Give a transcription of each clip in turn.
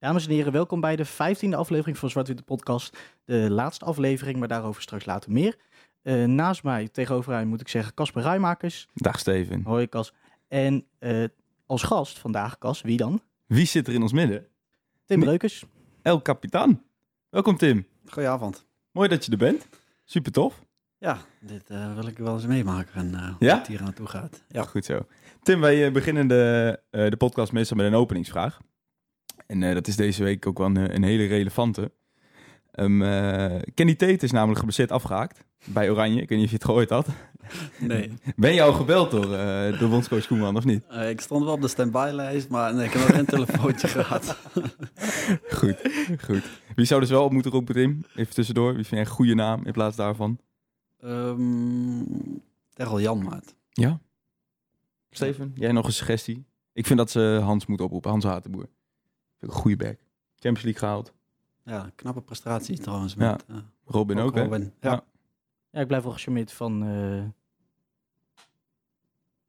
Dames en heren, welkom bij de vijftiende aflevering van Zwart Witte Podcast. De laatste aflevering, maar daarover straks later meer. Uh, naast mij, tegenover mij moet ik zeggen, Casper Rijmakers. Dag Steven. Hoi Cas. En uh, als gast vandaag, Cas, wie dan? Wie zit er in ons midden? Tim Breukers. El Capitan. Welkom Tim. Goedenavond. Mooi dat je er bent. Super tof. Ja, dit uh, wil ik wel eens meemaken en uh, ja? hoe het hier aan toe gaat. Ja, goed zo. Tim, wij beginnen de, de podcast meestal met een openingsvraag. En uh, dat is deze week ook wel een, een hele relevante. Um, uh, Kenny Tate is namelijk geblesseerd afgehaakt bij Oranje. Ik weet niet of je het gehoord had. Nee. Ben je al gebeld door, uh, door bondscoach Koeman of niet? ik stond wel op de standby-lijst, maar nee, ik heb nog geen telefoontje gehad. goed, goed. Wie zou dus wel op moeten roepen, Tim? Even tussendoor. Wie vind jij een goede naam in plaats daarvan? Um, Terrel Janmaat. Ja? Steven, jij nog een suggestie? Ik vind dat ze Hans moet oproepen, Hans Hatenboer. Een goede back. Champions League gehaald. Ja, knappe prestatie trouwens. Met, ja. Uh, Robin ook, hè? Robin. Ja. ja. Ja. ik blijf wel gecharmeerd van... Uh...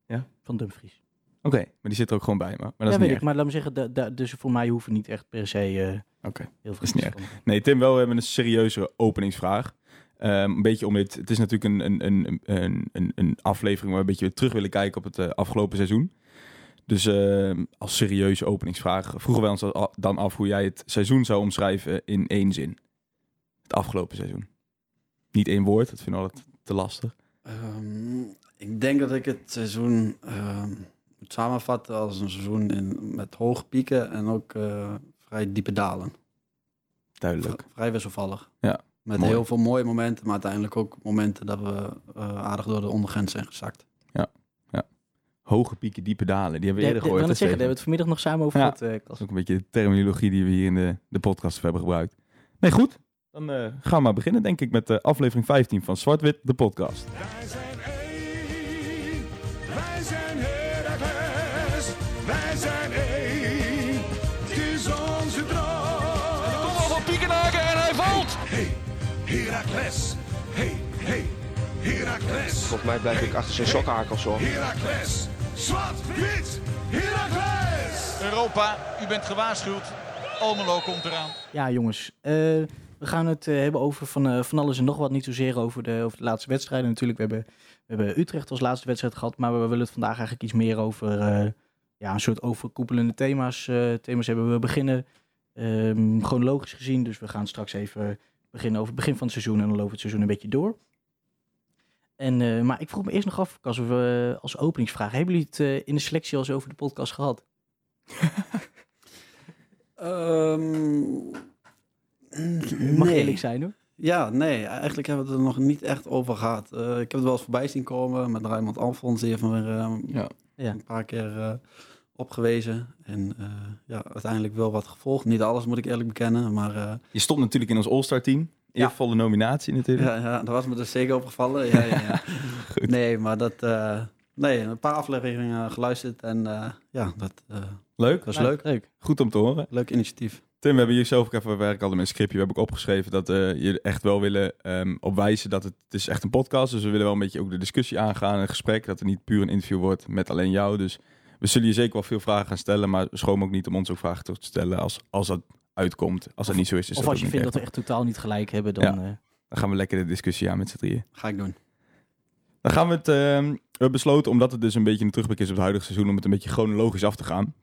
Ja? Van Dumfries. Oké, okay, maar die zit er ook gewoon bij me. Maar dat ja, is weet niet ik. Maar laat me zeggen, de, dus voor mij hoeven niet echt per se uh, Oké, okay. heel veel niet Nee, Tim, wel, we hebben een serieuze openingsvraag. Um, een beetje om dit... Het is natuurlijk een, een, een, een, een aflevering waar we een beetje terug willen kijken op het uh, afgelopen seizoen. Dus uh, als serieuze openingsvraag vroegen wij ons dan af hoe jij het seizoen zou omschrijven in één zin. Het afgelopen seizoen. Niet één woord, dat vind ik altijd te lastig. Um, ik denk dat ik het seizoen uh, moet samenvatten als een seizoen in, met hoge pieken en ook uh, vrij diepe dalen. Duidelijk. V vrij wisselvallig. Ja. Met mooi. heel veel mooie momenten, maar uiteindelijk ook momenten dat we uh, aardig door de ondergrens zijn gezakt. Hoge pieken, diepe dalen. Die hebben we eerder gehoord. Ik wil zeggen, daar hebben we het vanmiddag nog samen over ja. gehad. Uh, dat is ook een beetje de terminologie die we hier in de, de podcast hebben gebruikt. Nee, goed. Dan uh, gaan we maar beginnen, denk ik, met de aflevering 15 van Zwart-Wit, de podcast. Zijn Heracles. Volgens mij blijf ik achter zijn sokhakels hoor. Heracles, zwart-wit, Heracles. Europa, u bent gewaarschuwd. Almelo komt eraan. Ja, jongens. Uh, we gaan het uh, hebben over van, uh, van alles en nog wat. Niet zozeer over de, over de laatste wedstrijden natuurlijk. We hebben, we hebben Utrecht als laatste wedstrijd gehad. Maar we, willen het vandaag eigenlijk iets meer over ja, een soort overkoepelende thema's, thema's hebben. We beginnen um, chronologisch gezien. Dus we gaan straks even beginnen over het begin van het seizoen. En dan we het seizoen een beetje door. En, uh, maar ik vroeg me eerst nog af, als, we, als openingsvraag, hebben jullie het uh, in de selectie al eens over de podcast gehad? um, Mag nee. eerlijk zijn hoor. Ja, nee, eigenlijk hebben we het er nog niet echt over gehad. Uh, ik heb het wel eens voorbij zien komen met Raymond Alfons, die heeft me weer ja. een paar keer opgewezen. En ja, uiteindelijk wel wat gevolgd. Niet alles moet ik eerlijk bekennen, maar... Je stond natuurlijk in ons All-Star team. Eervolle nominatie natuurlijk. Ja, ja, dat was me dus zeker opgevallen. Ja, ja, ja. nee, maar dat... Uh, nee, een paar afleveringen geluisterd en uh, ja, dat uh, leuk. was leuk. leuk. Goed om te horen. Leuk initiatief. Tim, we hebben hier zelf ook even werk hadden een scriptje. We hebben ook opgeschreven dat uh, je echt wel willen um, opwijzen dat het, het is echt een podcast. Dus we willen wel een beetje ook de discussie aangaan, een gesprek. Dat het niet puur een interview wordt met alleen jou. Dus we zullen je zeker wel veel vragen gaan stellen. Maar schroom ook niet om ons ook vragen te stellen als, als dat uitkomt. Als dat niet zo is, is of dat als je vindt dat we echt totaal niet gelijk hebben, dan... Ja. Uh... Dan gaan we lekker de discussie aan met z'n drieën. Ga ik doen. Dan gaan we het... Uh, we hebben besloten, omdat het dus een beetje een terugblik is op het huidige seizoen, om het een beetje chronologisch af te gaan.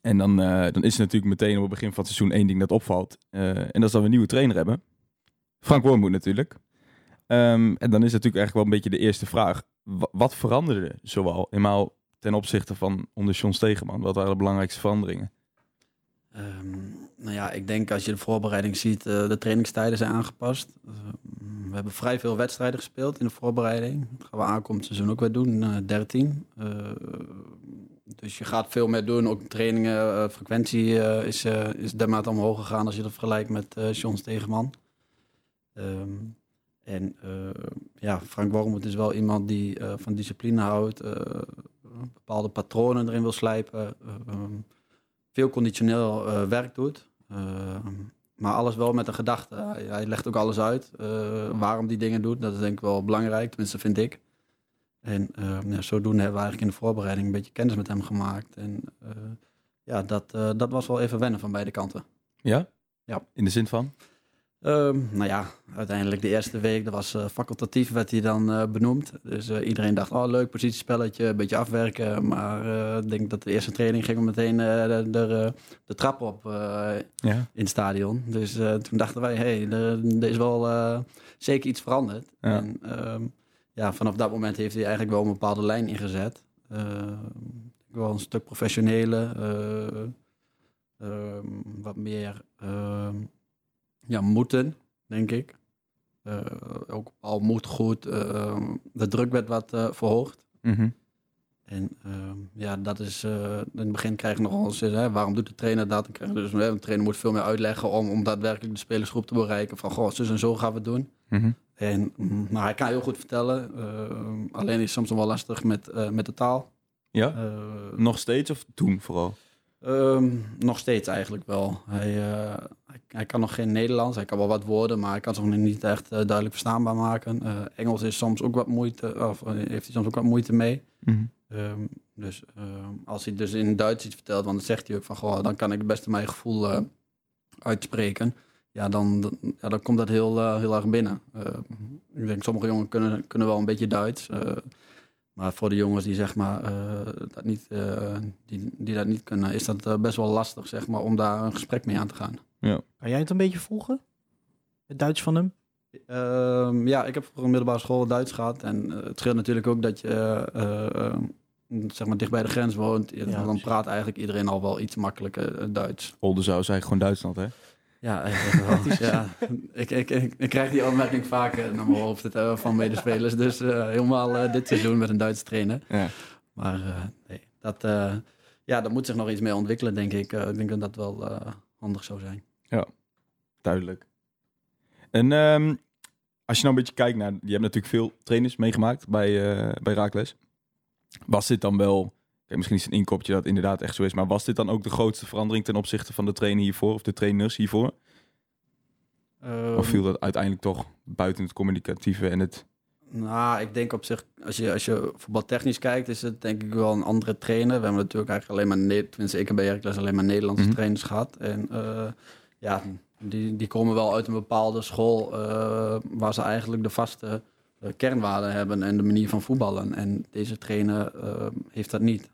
En dan, uh, dan is er natuurlijk meteen op het begin van het seizoen één ding dat opvalt. Uh, en dat is dat we een nieuwe trainer hebben. Frank Wormoed natuurlijk. Um, en dan is natuurlijk eigenlijk wel een beetje de eerste vraag. W wat veranderde zoal eenmaal ten opzichte van onder John Stegeman? Wat waren de belangrijkste veranderingen? Um, nou ja, ik denk als je de voorbereiding ziet, uh, de trainingstijden zijn aangepast. Uh, we hebben vrij veel wedstrijden gespeeld in de voorbereiding. Dat gaan we aankomend seizoen ook weer doen, uh, 13. dus je gaat veel meer doen. Ook trainingen, eh, frequentie is, is dermate omhoog gegaan als je dat vergelijkt met John Stegeman. Um, en ja, Frank Wormoed is wel iemand die van discipline houdt, bepaalde patronen erin wil slijpen. Um, veel conditioneel uh, werk doet. Uh, maar alles wel met een gedachte. Hij, hij legt ook alles uit uh, waarom die dingen doet. Dat is denk ik wel belangrijk, tenminste vind ik. En ja, zodoende hebben we eigenlijk in de voorbereiding een beetje kennis met hem gemaakt. En ja, dat, eh, dat was wel even wennen van beide kanten. Ja? Ja. In de zin van? Ehm, nou ja, uiteindelijk de eerste week, dat was eh, facultatief, werd hij dan eh, benoemd. Dus eh, iedereen dacht, oh leuk, positiespelletje, een beetje afwerken. Maar ik denk dat de eerste training ging we meteen de, de, de trap op Ja. in het stadion. Dus toen dachten wij, hé, hey, er, is wel zeker iets veranderd. Ja. En ehm, ja, vanaf dat moment heeft hij eigenlijk wel een bepaalde lijn ingezet. Wel een stuk professioneler, eh, ehm, wat meer ja, moeten, denk ik. Eh, ook al moet goed, ehm, de druk werd wat eh, verhoogd. Mhm. En ehm, ja, dat is, eh, in het begin krijg je nog wel eens, hè, waarom doet de trainer dat? Je dus, hè, een trainer moet veel meer uitleggen om, om daadwerkelijk de spelersgroep te bereiken. Van, goh, zo en zo gaan we het doen. Mhm. En, mm, maar hij kan heel goed vertellen. ehm, alleen is het soms wel lastig met, eh, met de taal. Ja? Eh, Nog steeds of toen vooral? Ehm, nog steeds eigenlijk wel. Hij, eh, hij, hij kan nog geen Nederlands. Hij kan wel wat woorden, maar hij kan zich nog niet echt eh, duidelijk verstaanbaar maken. Eh, Engels is soms ook wat moeite, of heeft hij soms ook wat moeite mee. Mhm. Ehm, dus ehm, als hij dus in Duits iets vertelt, want dan zegt hij ook van, goh, dan kan ik het beste mijn gevoel uitspreken. Ja, dan, dan- ja, dan komt dat heel, heel erg binnen. Ik denk, sommige jongens kunnen, kunnen wel een beetje Duits. Maar voor de jongens die, zeg maar, eh, dat niet, eh, die, die dat niet kunnen, is dat eh, best wel lastig zeg maar, om daar een gesprek mee aan te gaan. Kan jij het een beetje volgen? Het Duits van hem? Ehm, ja, ik heb voor een middelbare school Duits gehad. En het scheelt natuurlijk ook dat je zeg maar dicht bij de grens woont. Ja, dan precies. praat eigenlijk iedereen al wel iets makkelijker Duits. Oldenzaal is eigenlijk gewoon Duitsland, hè? Ja, wel. ja. Ik, ik, ik, ik krijg die opmerking vaker naar mijn hoofd eh, van medespelers. Dus eh, helemaal eh, dit seizoen met een Duitse trainer. Ja. Maar eh, nee, dat, eh, ja, dat moet zich nog iets mee ontwikkelen, denk ik. Eh, ik denk dat dat wel eh, handig zou zijn. Duidelijk. En ehm, als je nou een beetje kijkt naar... Je hebt natuurlijk veel trainers meegemaakt bij, eh bij Raakles. Was dit dan wel... Misschien is het een inkopje dat inderdaad echt zo is. Maar was dit dan ook de grootste verandering ten opzichte van de trainer hiervoor? Of de trainers hiervoor? Ehm, Of viel dat uiteindelijk toch buiten het communicatieve en het... Nou, ik denk op zich, als je, als je voetbaltechnisch kijkt, is het denk ik wel een andere trainer. We hebben natuurlijk eigenlijk alleen maar, tenminste ik heb bij Heracles alleen maar Nederlandse Mhm. trainers gehad. En eh, ja, die, die komen wel uit een bepaalde school eh, waar ze eigenlijk de vaste eh, kernwaarden hebben en de manier van voetballen. En deze trainer heeft dat niet.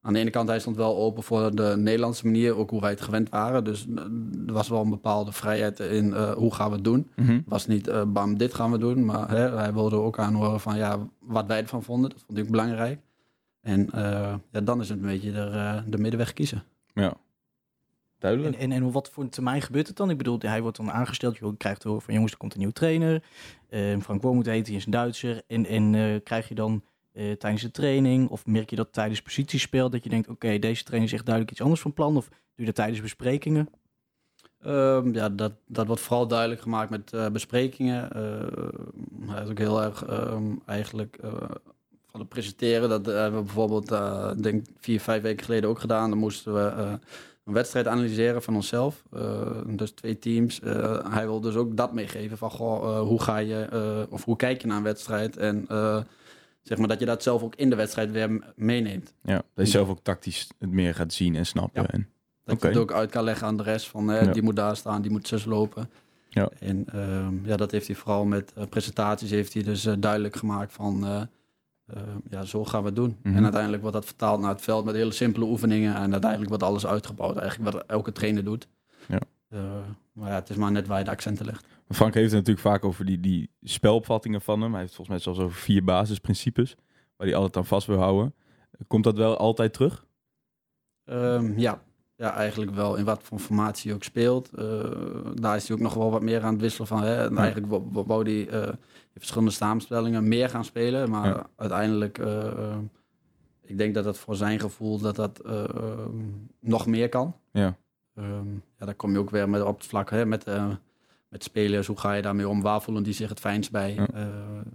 Aan de ene kant, hij stond wel open voor de Nederlandse manier, ook hoe wij het gewend waren. Dus eh, er was wel een bepaalde vrijheid in eh, hoe gaan we het doen was niet eh, bam, dit gaan we doen. Maar hè, hij wilde ook aanhoren van ja, wat wij ervan vonden. Dat vond ik belangrijk. En eh, ja, dan is het een beetje de, de middenweg kiezen. Ja. Duidelijk. En, en, en op wat voor een termijn gebeurt het dan? Ik bedoel, hij wordt dan aangesteld. Je krijgt te horen van jongens, er komt een nieuwe trainer. Eh, Frank Wormoed heet, hij is een Duitser. En, en eh, krijg je dan eh, tijdens de training, of merk je dat tijdens positiespel, dat je denkt, oké, deze trainer echt duidelijk iets anders van plan? Of doe je dat tijdens besprekingen? Ehm, ja, dat, dat wordt vooral duidelijk gemaakt met eh, besprekingen. Eh, hij is ook heel erg ehm, eigenlijk van het presenteren. Dat hebben we bijvoorbeeld, denk vier, vijf weken geleden ook gedaan. Dan moesten we een wedstrijd analyseren van onszelf. Dus twee teams. Hij wil dus ook dat meegeven van, goh, hoe ga je, of hoe kijk je naar een wedstrijd? En zeg maar dat je dat zelf ook in de wedstrijd weer meeneemt. Ja, dat je zelf ook tactisch het meer gaat zien en snappen. Ja. En, Dat je het ook uit kan leggen aan de rest van hè, Ja. die moet daar staan, die moet zus lopen. Ja. En ehm, ja, dat heeft hij vooral met eh, presentaties heeft hij dus eh, duidelijk gemaakt van eh, ja, zo gaan we het doen. Mhm. En uiteindelijk wordt dat vertaald naar het veld met hele simpele oefeningen en uiteindelijk wordt alles uitgebouwd, eigenlijk wat elke trainer doet. Ja. Eh, maar ja, het is maar net waar je de accenten legt. Frank heeft het natuurlijk vaak over die, die spelopvattingen van hem. Hij heeft volgens mij zelfs over vier basisprincipes waar hij altijd aan vast wil houden. Komt dat wel altijd terug? Ehm, ja. ja, eigenlijk wel. In wat voor formatie je ook speelt. Eh, daar is hij ook nog wel wat meer aan het wisselen van. Hè. En Ja. Eigenlijk wou- hij eh, in verschillende samenstellingen meer gaan spelen. Maar Ja. uiteindelijk, eh, eh, ik denk dat dat voor zijn gevoel dat dat eh, eh, nog meer kan. Ja. Ehm, ja, daar kom je ook weer met, op het vlak hè, met, eh, met spelers. Hoe ga je daarmee om? Waar voelen die zich het fijnst bij? Ja. Eh,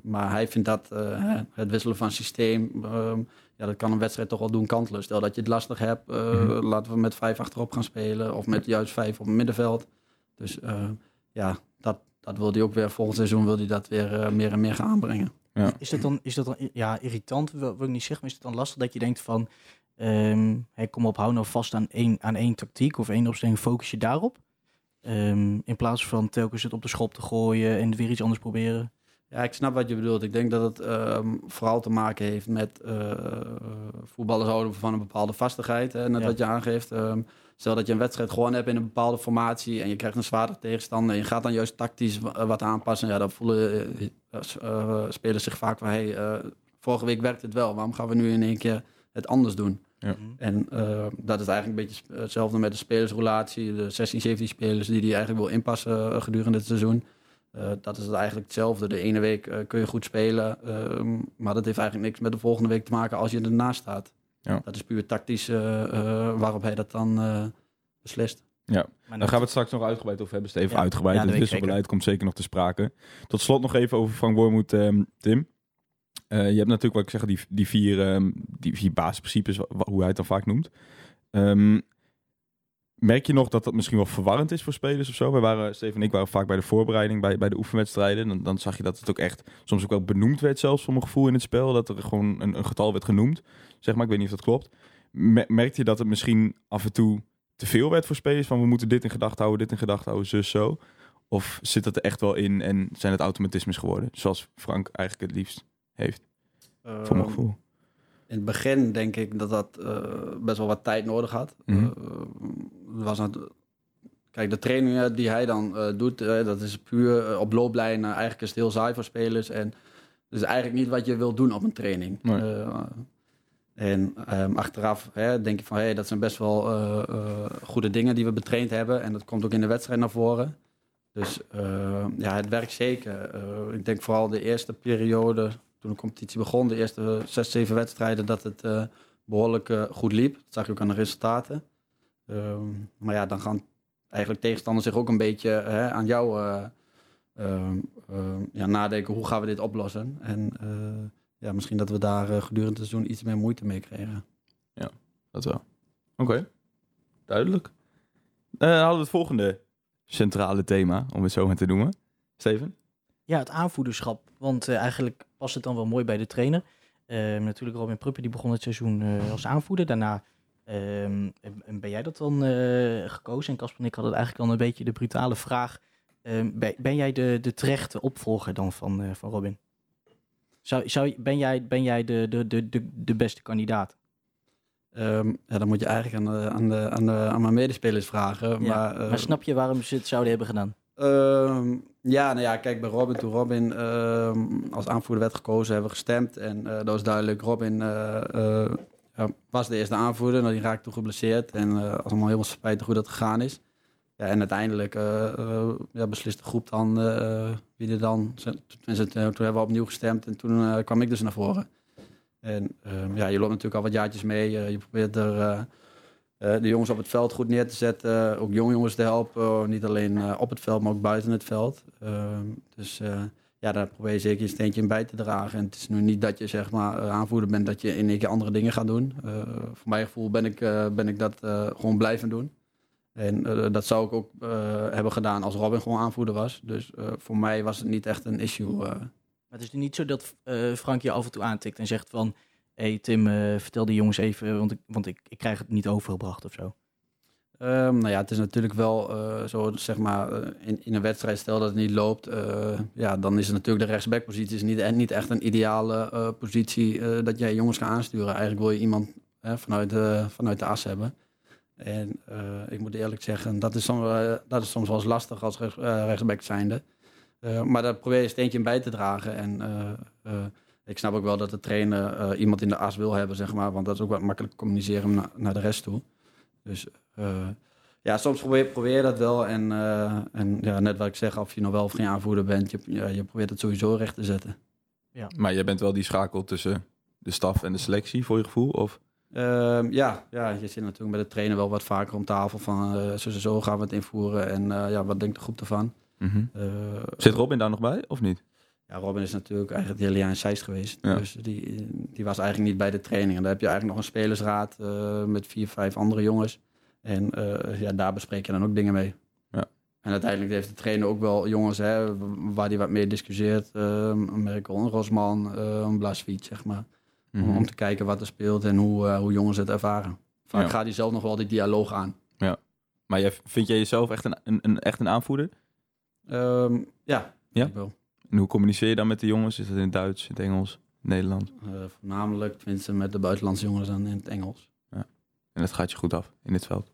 maar hij vindt dat eh, het wisselen van systeem, ehm, ja, dat kan een wedstrijd toch wel doen kantelen. Stel dat je het lastig hebt, eh, Mhm. laten we met vijf achterop gaan spelen. Of met juist vijf op het middenveld. Dus eh, ja, dat, dat wil hij ook weer volgend seizoen wil hij dat weer meer en meer gaan aanbrengen. Is dat dan, is dat dan ja, irritant, wil, wil ik niet zeggen, maar is het dan lastig dat je denkt van, Ehm hey, kom op, hou nou vast aan één, aan één tactiek of één opstelling, focus je daarop. Ehm, in plaats van telkens het op de schop te gooien en weer iets anders proberen. Ja, ik snap wat je bedoelt. Ik denk dat het ehm, vooral te maken heeft met eh, voetballers houden van een bepaalde vastigheid. Hè, net Ja. wat je aangeeft. Ehm, stel dat je een wedstrijd gewonnen hebt in een bepaalde formatie en je krijgt een zwaardere tegenstander en je gaat dan juist tactisch wa- wat aanpassen. Ja, dan voelen eh, eh, spelers zich vaak van, hey, vorige week werkte het wel, waarom gaan we nu in één keer het anders doen? Ja. En eh, dat is eigenlijk een beetje sp- hetzelfde met de spelersrelatie. De 16, 17 spelers die die eigenlijk wil inpassen eh, gedurende het seizoen. Eh, dat is het eigenlijk hetzelfde. De ene week eh, kun je goed spelen, ehm, maar dat heeft eigenlijk niks met de volgende week te maken als je ernaast staat. Ja. Dat is puur tactisch eh, eh, waarop hij dat dan eh, beslist. Ja, Maar daar gaan we het straks nog uitgebreid over hebben. Steven Ja. uitgebreid. Ja, het wisselbeleid komt zeker nog te sprake. Tot slot nog even over Frank Wormoed, ehm, Tim. Eh, je hebt natuurlijk, wat ik zeg, die, die, vier, ehm, die vier basisprincipes, hoe hij het dan vaak noemt. Ehm, merk je nog dat dat misschien wel verwarrend is voor spelers of zo? Wij waren, Steven en ik waren vaak bij de voorbereiding, bij, bij de oefenwedstrijden. Dan, dan zag je dat het ook echt soms ook wel benoemd werd zelfs voor mijn gevoel in het spel. Dat er gewoon een, een getal werd genoemd. Zeg maar, ik weet niet of dat klopt. Me- merkte je dat het misschien af en toe te veel werd voor spelers? Van we moeten dit in gedachten houden, dit in gedachten houden, zus zo. Of zit dat er echt wel in en zijn het automatismes geworden? Zoals Frank eigenlijk het liefst heeft, voor mijn Ehm, gevoel. In het begin denk ik dat dat eh, best wel wat tijd nodig had. Er was het, kijk, de trainingen die hij dan eh, doet, dat is puur op looplijnen. Eigenlijk is het heel saai voor spelers. En dat is eigenlijk niet wat je wil doen op een training. Nee. En ehm, achteraf hè, denk je van, hé, dat zijn best wel goede dingen die we betraind hebben. En dat komt ook in de wedstrijd naar voren. Dus ja, het werkt zeker. Ik denk vooral de eerste periode, toen de competitie begon, de eerste zes, zeven wedstrijden, dat het eh, behoorlijk eh, goed liep. Dat zag je ook aan de resultaten. Ehm, maar ja, dan gaan eigenlijk tegenstanders zich ook een beetje hè, aan jou eh, ehm, ehm, ja, nadenken, hoe gaan we dit oplossen? En eh, ja, misschien dat we daar eh, gedurende het seizoen iets meer moeite mee kregen. Dat wel. Oké, duidelijk. Eh, dan hadden we het volgende centrale thema, om het zo maar te noemen. Steven? Ja, het aanvoederschap. Want eh, eigenlijk past het dan wel mooi bij de trainer. Ehm, natuurlijk Robin Pruppen die begon het seizoen eh, als aanvoerder. Daarna ehm, en- en ben jij dat dan eh, gekozen. En Casper en ik hadden eigenlijk al een beetje de brutale vraag. Ehm, ben, jij de, de terechte opvolger dan van, van Robin? Zou, zou, ben jij, ben jij de, de, de, de, beste kandidaat? Ja, dan moet je eigenlijk aan, de, aan, de, aan, de, aan mijn medespelers vragen. Ja, Maar, maar snap je waarom ze het zouden hebben gedaan? Ehm, ja, nou ja, kijk, bij Robin, toen Robin ehm, als aanvoerder werd gekozen, hebben we gestemd. En eh, dat was duidelijk, Robin eh, eh, was de eerste aanvoerder. Nou, die raakte toen geblesseerd. En als allemaal heel spijtig hoe dat gegaan is. Ja, en uiteindelijk eh, ja, beslist de groep dan wie er dan... Tenminste, toen hebben we opnieuw gestemd en toen kwam ik dus naar voren. En ehm, ja, je loopt natuurlijk al wat jaartjes mee. je probeert er... eh, eh, de jongens op het veld goed neer te zetten. ook jonge jongens te helpen. niet alleen eh, op het veld, maar ook buiten het veld. Ehm, dus eh, ja, daar probeer je zeker je steentje in bij te dragen. En het is nu niet dat je zeg maar eh, aanvoerder bent dat je in één keer andere dingen gaat doen. Eh, voor mijn gevoel ben ik, eh, ben ik dat eh, gewoon blijven doen. En eh, dat zou ik ook eh, hebben gedaan als Robin gewoon aanvoerder was. Dus eh, voor mij was het niet echt een issue. eh. Maar het is nu niet zo dat eh, Frank je af en toe aantikt en zegt van... Hey Tim, eh, vertel die jongens even, want, ik, want ik, ik krijg het niet overgebracht of zo. Ehm, nou ja, het is natuurlijk wel eh, zo, zeg maar, eh, in, in een wedstrijd, stel dat het niet loopt, ja, dan is het natuurlijk de rechtsbackpositie is niet, niet echt een ideale positie dat jij jongens gaat aansturen. Eigenlijk wil je iemand vanuit, de, vanuit de as hebben. En ik moet eerlijk zeggen, dat is soms, dat is soms wel eens lastig als rechts, rechtsback zijnde. Maar daar probeer je een steentje bij te dragen. En ik snap ook wel dat de trainer eh, iemand in de as wil hebben, zeg maar, want dat is ook wat makkelijk communiceren na- naar de rest toe. Dus eh, ja, soms probeer, probeer je dat wel. En, eh, en ja, net wat ik zeg, of je nou wel of geen aanvoerder bent, je, ja, je probeert het sowieso recht te zetten. Maar jij bent wel die schakel tussen de staf en de selectie, voor je gevoel? Of? Ehm, ja, ja, je zit natuurlijk met de trainer wel wat vaker om tafel van eh, zo, zo, gaan we het invoeren. En eh, ja, wat denkt de groep ervan? Mhm. Eh, Zit Robin daar nog bij, of niet? Ja, Robin is natuurlijk eigenlijk het hele jaar in Zeist geweest. Ja. Dus die, die was eigenlijk niet bij de training. En daar heb je eigenlijk nog een spelersraad eh, met vier, vijf andere jongens. En eh, ja, daar bespreek je dan ook dingen mee. Ja. En uiteindelijk heeft de trainer ook wel jongens hè, waar hij wat mee discussieert. Uh, Merkel, Rosman, uh, een Blasfiet, zeg maar. Om, Mhm. om te kijken wat er speelt en hoe, eh, hoe jongens het ervaren. Vaak Ja. gaat hij zelf nog wel die dialoog aan. Maar jij, vind jij jezelf echt een, een, een, echt een aanvoerder? Ehm, ja, Ja? ik wel. En hoe communiceer je dan met de jongens? Is dat in het Duits, in het Engels, in het Nederlands? Eh, voornamelijk, tenminste met de buitenlandse jongens dan in het Engels. En dat gaat je goed af in dit veld.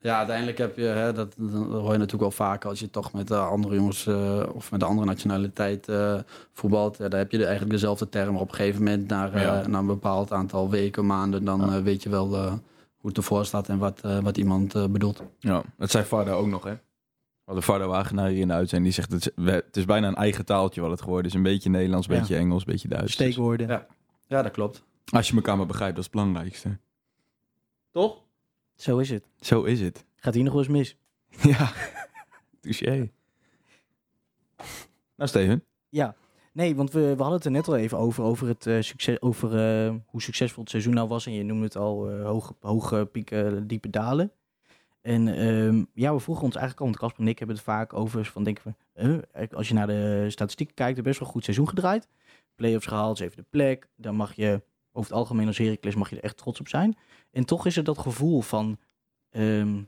Ja, uiteindelijk heb je, hè, dat, dat hoor je natuurlijk wel vaak als je toch met eh, andere jongens eh, of met de andere nationaliteit voetbalt. Ja, daar heb je eigenlijk dezelfde term. Op een gegeven moment, na, Ja. na een bepaald aantal weken, maanden, dan Ja. weet je wel hoe het ervoor staat en wat, wat iemand bedoelt. Ja, dat zei Varda ook nog, hè? We hadden Varda Wagenaar hier in de uitzending. Die zegt, het is, we- het is bijna een eigen taaltje wat het geworden is. Een beetje Nederlands, een Ja. beetje Engels, een beetje Duits. Dus Steekwoorden. Ja. Ja, dat klopt. als je elkaar maar begrijpt, dat is het belangrijkste. Toch? Zo is het. Zo is het. Gaat hier nog wel eens mis? Ja, touché. Nou, Steven. Ja. Nee, want we, we hadden het er net al even over, over, het, eh, succes, over eh, hoe succesvol het seizoen nou was. En je noemde het al eh, hoge, hoge pieken, diepe dalen. En ehm, ja, we vroegen ons eigenlijk al, want Casper en ik hebben het vaak over, van denken we, als je naar de statistieken kijkt, er best wel goed seizoen gedraaid. Playoffs gehaald, zevende plek. Dan mag je, over het algemeen als Heracles, mag je er echt trots op zijn. En toch is er dat gevoel van, ehm,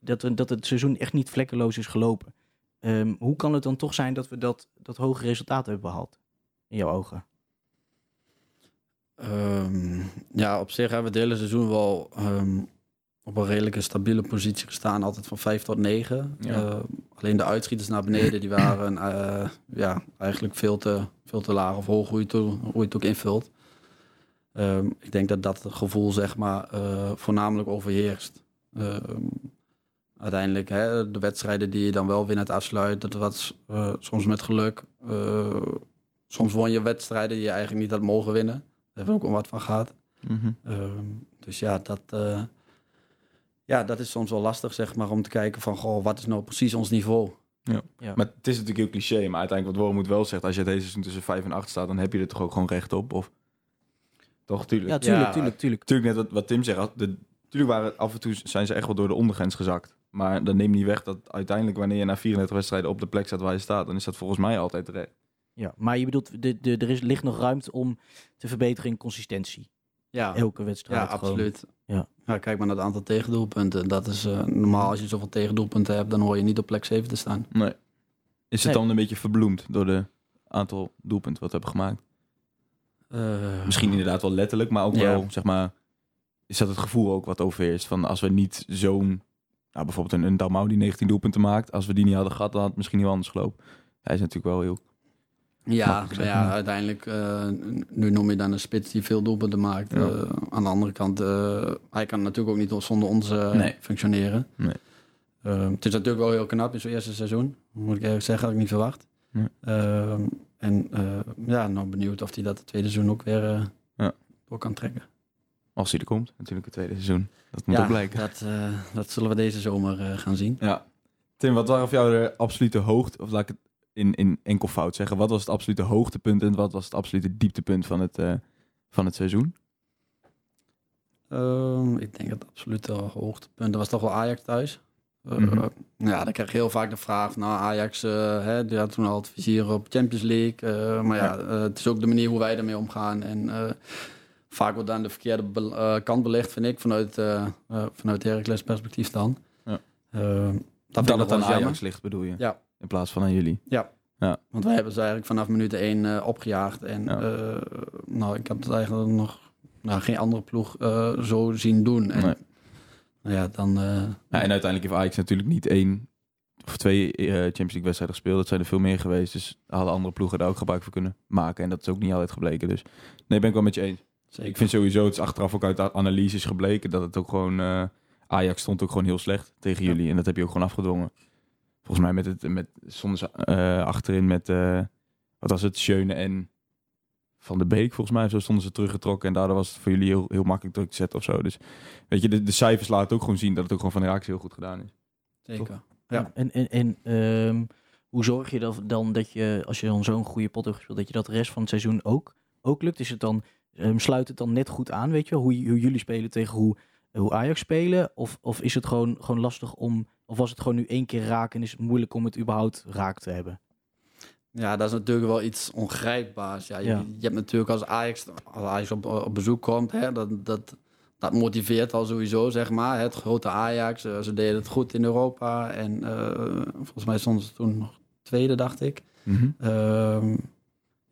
dat, dat het seizoen echt niet vlekkeloos is gelopen. Ehm, hoe kan het dan toch zijn dat we dat, dat hoge resultaat hebben behaald? In jouw ogen. Ja, op zich hebben we het hele seizoen wel op een redelijke stabiele positie gestaan. Altijd van 5 tot 9. Ja. alleen de uitschieters naar beneden, die waren eh, ja, eigenlijk veel te, veel te laag of hoog, hoe je het, ook- hoe je het ook invult. Ehm, ik denk dat dat gevoel, zeg maar, eh, voornamelijk overheerst. Ehm, uiteindelijk, hè, de wedstrijden die je dan wel winnend afsluit, dat was eh, soms met geluk. Eh, soms won je wedstrijden die je eigenlijk niet had mogen winnen. Daar hebben we ook al wat van gehad. Ehm, dus ja dat, eh, ja, dat is soms wel lastig, zeg maar, om te kijken van, goh, wat is nou precies ons niveau? Ja. Maar het is natuurlijk heel cliché, maar uiteindelijk wat Wormoed wel zegt, als je deze seizoen tussen 5 en 8 staat, dan heb je er toch ook gewoon recht op? Of... Toch, tuurlijk. Ja, tuurlijk, Ja, tuurlijk, tuurlijk. Natuurlijk net wat, wat Tim zegt, de, tuurlijk waren af en toe zijn ze echt wel door de ondergrens gezakt. Maar dat neemt niet weg dat uiteindelijk wanneer je na 34 wedstrijden op de plek staat waar je staat, dan is dat volgens mij altijd terecht. Ja, maar je bedoelt, de, de, er is, ligt nog ruimte om te verbeteren in consistentie. Ja, Elke wedstrijd. ja gewoon. absoluut. Ja. Ja, kijk maar naar het aantal tegendoelpunten. Dat is eh, normaal, als je zoveel tegendoelpunten hebt, dan hoor je niet op plek 7 te staan. Nee. Is het Nee. dan een beetje verbloemd door de aantal doelpunten wat we hebben gemaakt? Eh, Misschien inderdaad wel letterlijk, maar ook Ja. wel, zeg maar, is dat het gevoel ook wat overheerst van als we niet zo'n, nou bijvoorbeeld een, een Dalmau die 19 doelpunten maakt, als we die niet hadden gehad, dan had het misschien niet anders gelopen. Hij is natuurlijk wel heel, Ja, ja, uiteindelijk, eh, nu noem je dan een spits die veel doelpunten maakt. Ja. Eh, aan de andere kant, eh, hij kan natuurlijk ook niet zonder ons Nee. functioneren. Nee. Het is natuurlijk wel heel knap in zo'n eerste seizoen. Moet ik eerlijk zeggen, had ik niet verwacht. Nee. En ja, nou benieuwd of hij dat het tweede seizoen ook weer Ja. door kan trekken. als hij er komt, natuurlijk het tweede seizoen. Dat moet ja, ook blijken. Dat, dat zullen we deze zomer gaan zien. Ja. Tim, wat waren voor jou de absolute hoogte, of laat ik het in, in enkelvoud zeggen, wat was het absolute hoogtepunt en wat was het absolute dieptepunt van het, eh, van het seizoen? Ehm, ik denk het absolute hoogtepunt. Dat was toch wel Ajax thuis. Eh, Mhm. Ja, dan krijg je heel vaak de vraag. Nou, Ajax eh, hè, die had toen al het vizier op Champions League. maar ja, het is ook de manier hoe wij ermee omgaan. En vaak wordt dan de verkeerde be- kant belicht, vind ik, vanuit, vanuit Heracles perspectief dan. Ja. Eh, dat Dat, het aan jammer. Ajax ligt, bedoel je? Ja. In plaats van aan jullie. Want wij hebben ze eigenlijk vanaf minuut 1 opgejaagd. En Ja. eh, nou, ik heb het eigenlijk nog nou, geen andere ploeg eh, zo zien doen. En, Nee. Nou ja, dan... eh, Ja, en uiteindelijk heeft Ajax natuurlijk niet één of twee eh, Champions League wedstrijden gespeeld. Dat zijn er veel meer geweest. Dus hadden andere ploegen daar ook gebruik van kunnen maken. En dat is ook niet altijd gebleken. Dus nee, ben ik wel met je eens. zeker. Ik vind sowieso, het is achteraf ook uit de analyses gebleken dat het ook gewoon... eh, Ajax stond ook gewoon heel slecht tegen Ja. jullie. En dat heb je ook gewoon afgedwongen. Volgens mij met het, met, stonden ze eh, achterin met, eh, wat was het, Schöne en Van de Beek volgens mij. Zo stonden ze teruggetrokken en daardoor was het voor jullie heel, heel makkelijk druk te zetten of zo. Dus weet je, de, de cijfers laten ook gewoon zien dat het ook gewoon van de Ajax heel goed gedaan is. zeker. Ja. En, en, en ehm, hoe zorg je dan, dan dat je, als je dan zo'n goede pot hebt gespeeld, dat je dat de rest van het seizoen ook, ook lukt? Is het dan, ehm, sluit het dan net goed aan, weet je, hoe, hoe jullie spelen tegen hoe, hoe Ajax spelen? Of, of is het gewoon, gewoon lastig om, of was het gewoon nu één keer raak en is het moeilijk om het überhaupt raak te hebben? Ja, dat is natuurlijk wel iets ongrijpbaars. Ja, je, Ja. je hebt natuurlijk als Ajax, als Ajax op, op bezoek komt, hè, dat, dat, dat motiveert al sowieso, zeg maar. Het grote Ajax, eh, ze deden het goed in Europa. En eh, volgens mij stonden ze toen nog tweede, dacht ik. Mhm. Ehm,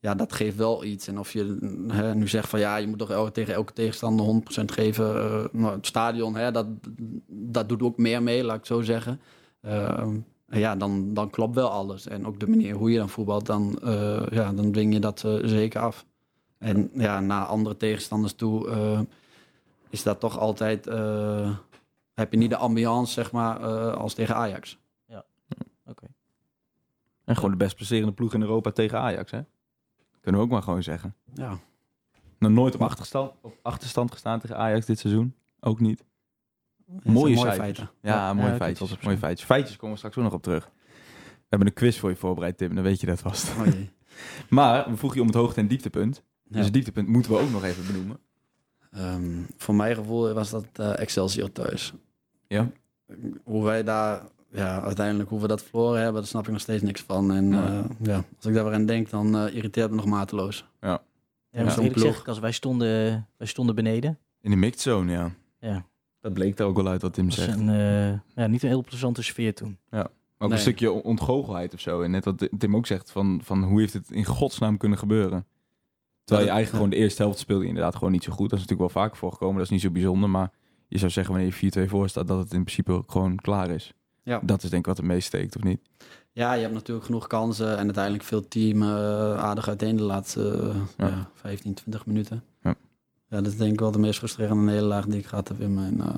ja, dat geeft wel iets. En of je hè, nu zegt van ja, je moet toch tegen elke tegenstander 100% geven. eh, nou, het stadion, hè, dat, dat doet ook meer mee, laat ik zo zeggen. Ehm, ja, dan, dan klopt wel alles. En ook de manier hoe je dan voetbalt, dan, eh, ja, dan dwing je dat eh, zeker af. En ja, naar andere tegenstanders toe is dat toch altijd... heb je niet de ambiance, zeg maar, als tegen Ajax. Oké. En gewoon de best presterende ploeg in Europa tegen Ajax, hè? Kunnen we ook maar gewoon zeggen. Ja, Nog nooit op achterstand, op achterstand gestaan tegen Ajax dit seizoen. Ook niet. Mooie mooie feiten. Ja, Ja, mooie ja, feitjes. Mooie feitjes. Feitjes komen we straks ook nog op terug. We hebben een quiz voor je voorbereid, Tim. Dan weet je dat vast. Oh. Maar we vroegen je om het hoogte- en dieptepunt. Ja. Dus het dieptepunt moeten we ook nog even benoemen. Ehm, voor mijn gevoel was dat eh, Excelsior thuis. Ja. Hoe wij daar, ja, uiteindelijk hoe we dat verloren hebben, daar snap ik nog steeds niks van. En Ja. ja, ja als ik daar weer aan denk, dan eh, irriteert het me nog mateloos. Ja, Ja, eerlijk als wij stonden, wij stonden beneden. In de mixed zone, ja. Ja, Dat bleek er ook wel uit wat Tim zegt. een, eh, ja, niet een heel plezante sfeer toen. Ook Nee. een stukje ontgoochelheid of zo. En net wat Tim ook zegt, van, van hoe heeft het in godsnaam kunnen gebeuren? Terwijl je Ja, eigenlijk gewoon de eerste helft speelde je inderdaad gewoon niet zo goed. Dat is natuurlijk wel vaker voorgekomen, dat is niet zo bijzonder. Maar je zou zeggen wanneer je 4-2 voor staat, dat het in principe ook gewoon klaar is. Ja. Dat is denk ik wat het meest steekt, of niet? Ja, je hebt natuurlijk genoeg kansen en uiteindelijk veel team eh, aardig uiteen de laatste Ja. ja. 15, 20 minuten. Ja. Ja, dat is denk ik wel de meest frustrerende nederlaag die ik gehad heb in mijn eh,